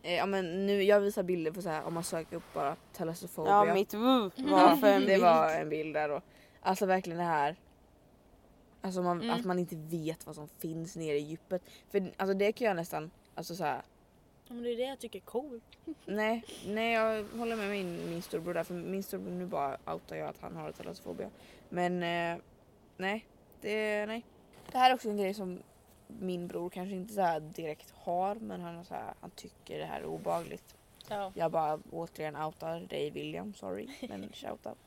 Eh, ja men nu, jag visar bilder på så här om man söker upp bara talassofobia. Ja, mitt woo Mm. var för en det bild. var en bild där och alltså verkligen det här. Alltså man, Mm. att man inte vet vad som finns nere i djupet. För alltså det kan jag nästan, alltså så här. Ja, men det är det jag tycker är coolt. Nej, nej jag håller med min, min storbror där för min storbror nu bara outar jag att han har talassofobia. Men eh, nej, det, nej. Det här är också en grej som min bror kanske inte så här direkt har men han, så här, han tycker det här är obehagligt. Ja. Jag bara återigen outar dig William, sorry men shout out.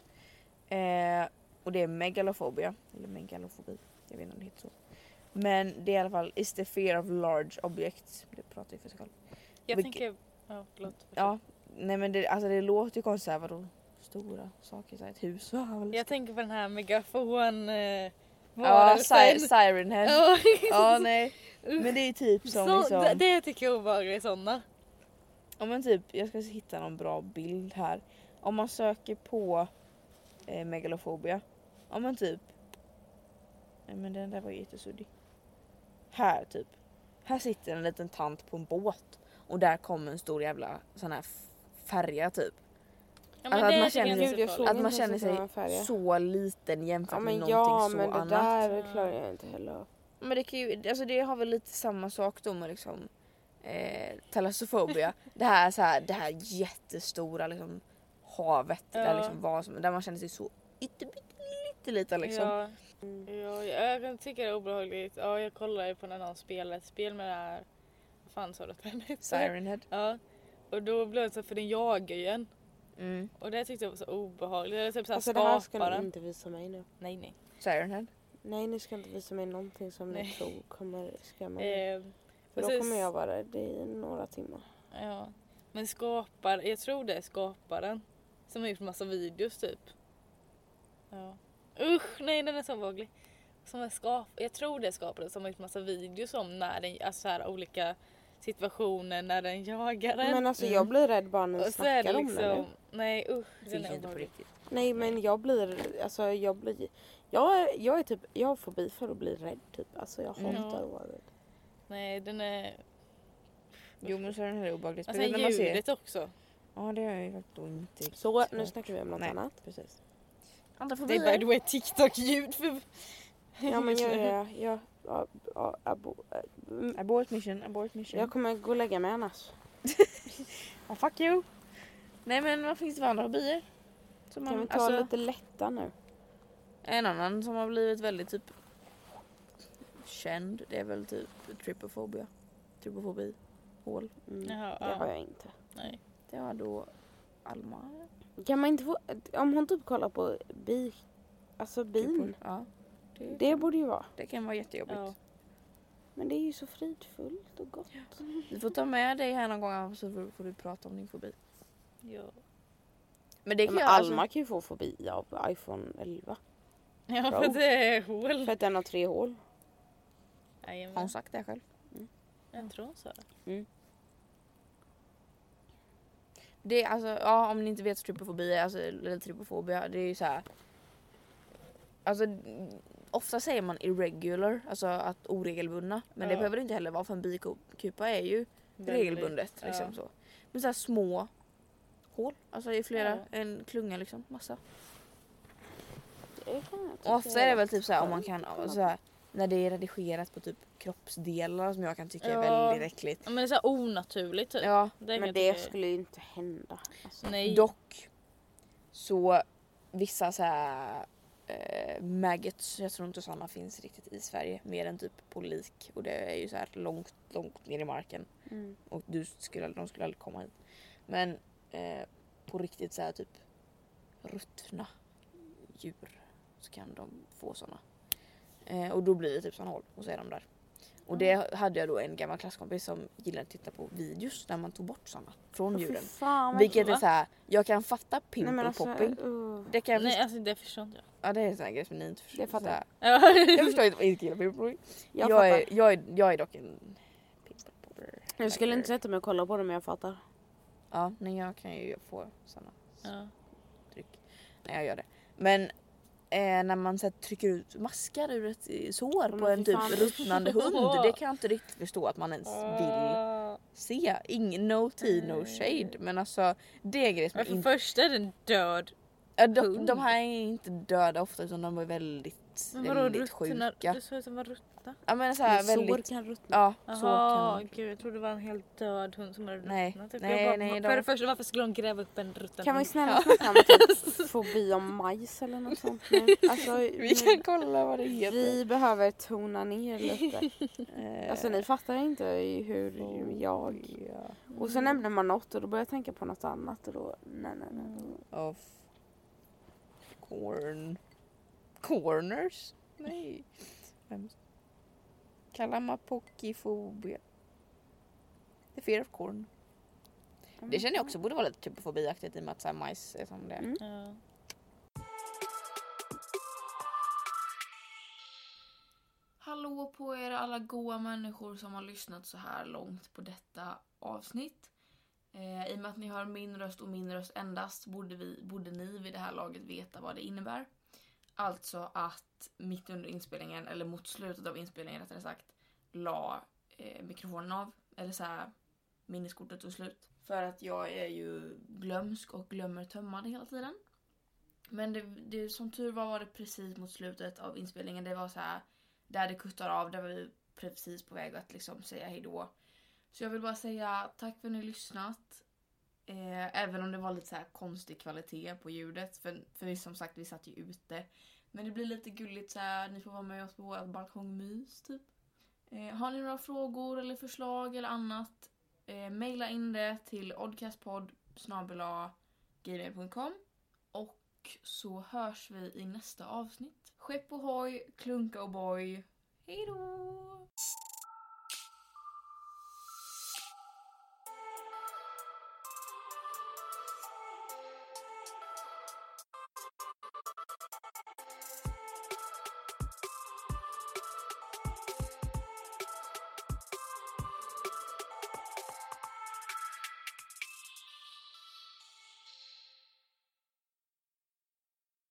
Eh, och det är megalofobia, eller megalofobi, jag vet inte om det heter så. Men det är i alla fall is the fear of large objects. Det pratar ju för sig själv. Jag Vilket- tänker... Ja, förlåt. Ja, nej men det, alltså det låter ju konstigt såhär vadå stora saker, så här, ett hus. Ja, Jag tänker på den här megafon... Eh, ja si- Siren head. Ja. Ja nej. Men det är typ som Så, liksom. det, det tycker jag är obehagligt sådana. Ja men typ, jag ska hitta någon bra bild här. Om man söker på eh, megalofobia. Ja men typ. Nej men den där var ju jättesuddig. Här typ. Här sitter en liten tant på en båt. Och där kommer en stor jävla sån här färja typ. Ja, Alltså att man känner så Att man känner sig så liten jämfört Ja med någonting ja så men det annat. där klarar jag inte heller. Men det, kan ju, alltså det har väl lite samma sak då med liksom eh, talassofobia. det här så här, det här jättestora liksom havet där, Ja. liksom vad som, där man känner sig så ytterliten liksom. Ja, ja, jag kan tycka det är obehagligt. Ja, jag kollade ju på när någon spelade ett spel med det här... Vad fan sa du att den hette? Siren head. Ja. Och då blev det så för den jagar ju en. Mm. Och det tyckte jag var så obehagligt. Det är typ såhär Alltså det här ska skaparen. inte visa mig nu. Nej nej. Siren head. Nej ni ska inte visa mig någonting som ni tror kommer skrämma mig. Eh, För då precis. kommer jag vara rädd i några timmar. ja. Men skapar, jag tror det är skaparen. Som har gjort massa videos typ. Ja. Usch nej den är så obehaglig. Som är skap, jag tror det är skaparen som har gjort massa videos om när den, alltså så här, olika situationer när den jagar en. Men alltså Mm. jag blir rädd bara när så är snackar det om det liksom, nu. nej usch. Det Den finns är inte på obehaglig. riktigt. Nej men jag blir, alltså jag blir, jag, är- jag är typ, jag har fobi för att bli rädd typ. Alltså jag Mm. hatar att vara rädd. Nej den är... Jo men head är sen när man ser. ljudet också. Ja det har jag ju faktiskt inte Så nu snackar vi om något Nej. annat. Precis. Andra Det är by fobier. the way TikTok-ljud för... Ja men jag, jag, jag, jag, jag, abo, äh, Abort mission, abort mission. jag kommer gå och lägga mig annars. Ja fuck you. Nej men vad finns det för andra fobier? Som Kan vi man, ta alltså, lite lätta nu? En annan som har blivit väldigt typ känd det är väl typ trypofobia. Trypofobi. Hål. Mm, Jaha, det ja. har jag inte. Nej. Det har då Alma. Kan man inte få, om hon typ kollar på bi, alltså bin. Ja. Det, Det borde ju vara. det kan vara jättejobbigt. Ja. Men det är ju så fridfullt och gott. Du får ta med dig här någon gång så får, du prata om din fobi. Ja. Men det Ja, kan men jag alltså- Alma kan ju få fobi av iPhone 11. Ja Bra. för det är hål. För att den har tre hål. Har hon Jajamän. sagt det själv? Jag tror hon sa det. Det är alltså, ja om ni inte vet vad trypofobi är, alltså, eller trypofobia, det är ju så här. Alltså mm, ofta säger man irregular, alltså att oregelbundna. Men det Ja. behöver det inte heller vara för en bikupa är ju regelbundet. ja. Liksom så. Men så här små hål, alltså i flera, Ja. en klunga liksom, massa. Det kan jag Och ofta är det väl typ så här om man kan, så här, när det är redigerat på typ kroppsdelar som jag kan tycka är Ja. väldigt äckligt. Ja, men det är så här onaturligt typ. Ja, Det Men det är- skulle ju inte hända. Alltså. Nej. Dock så vissa så här eh, maggots, jag tror inte sådana finns riktigt i Sverige mer än typ på lik och det är ju så här långt, långt ner i marken Mm. och du skulle, de skulle aldrig komma hit. Men eh, på riktigt så här typ ruttna djur så kan de få sådana. Eh, och då blir det typ sån hål och så är de där. Och det hade jag då en gammal klasskompis som gillade att titta på videos där man tog bort sådana från fy djuren. fan, Vilket är va? så här, jag kan fatta Nej, pimple men alltså, popping. uh. Det kan jag Nej alltså det förstår inte jag. Ja det är en sån här grej som ni inte förstår. Det fattar jag. Jag förstår inte vad inte killar pimple Jag, jag, är, jag, är, jag är dock en popper. Jag skulle inte sätta mig och kolla på det men jag fattar. Ja, nej jag kan ju få såna Ja. tryck när jag gör det. Men eh, när man så här, trycker ut maskar ur ett eh, sår Men på en typ ruttnande hund. Det kan jag inte riktigt förstå att man ens vill Ah. se. Ing, no tea, no shade. Men alltså det är grejer som Men för inte... första är den död. Ja, de, de här är inte döda ofta utan de är väldigt, Men vadå väldigt ruttna? sjuka. Du sa att den var ruttna. Ja men så här, Men sår väldigt... kan ruttna. Ja, så Jaha, kan gud jag trodde det var en helt död hund som hade Nej. ruttnat. Typ. Nej, bara, nej, För de- det första, varför skulle de gräva upp en rutten Kan vi snälla snacka om typ fobi om majs eller något sånt nu? Alltså, Vi kan kolla vad det heter. vi behöver tona ner lite. Eh, Alltså ni fattar inte hur jag... ja. Och så nämner man något och då börjar jag tänka på något annat och då... Nej nej nej. Of corn. Corners? Nej. Kalamapokifobia. The fear of corn. Det känner jag också borde vara lite typ fobiaktigt i och med att så här majs är som det är. Mm. Ja. Hallå på er alla goa människor som har lyssnat så här långt på detta avsnitt. Eh, I och med att ni hör min röst och min röst endast borde, vi, borde ni vid det här laget veta vad det innebär. Alltså att mitt under inspelningen, eller mot slutet av inspelningen rättare sagt, la eh, mikrofonen av. Eller så här, minneskortet tog slut. För att jag är ju glömsk och glömmer tömma det hela tiden. Men det, det, som tur var var det precis mot slutet av inspelningen. Det var så här där det kuttar av, där var vi precis på väg att liksom säga hejdå. Så jag vill bara säga tack för att ni har lyssnat. Eh, även om det var lite så här konstig kvalitet på ljudet. För, för vi som sagt, vi satt ju ute. Men det blir lite gulligt så här. ni får vara med oss på vårt balkongmys typ. Eh, har ni några frågor eller förslag eller annat? Eh, maila in det till oddcastpodd och så hörs vi i nästa avsnitt. Skepp ohoj, klunka och boj. Hejdå!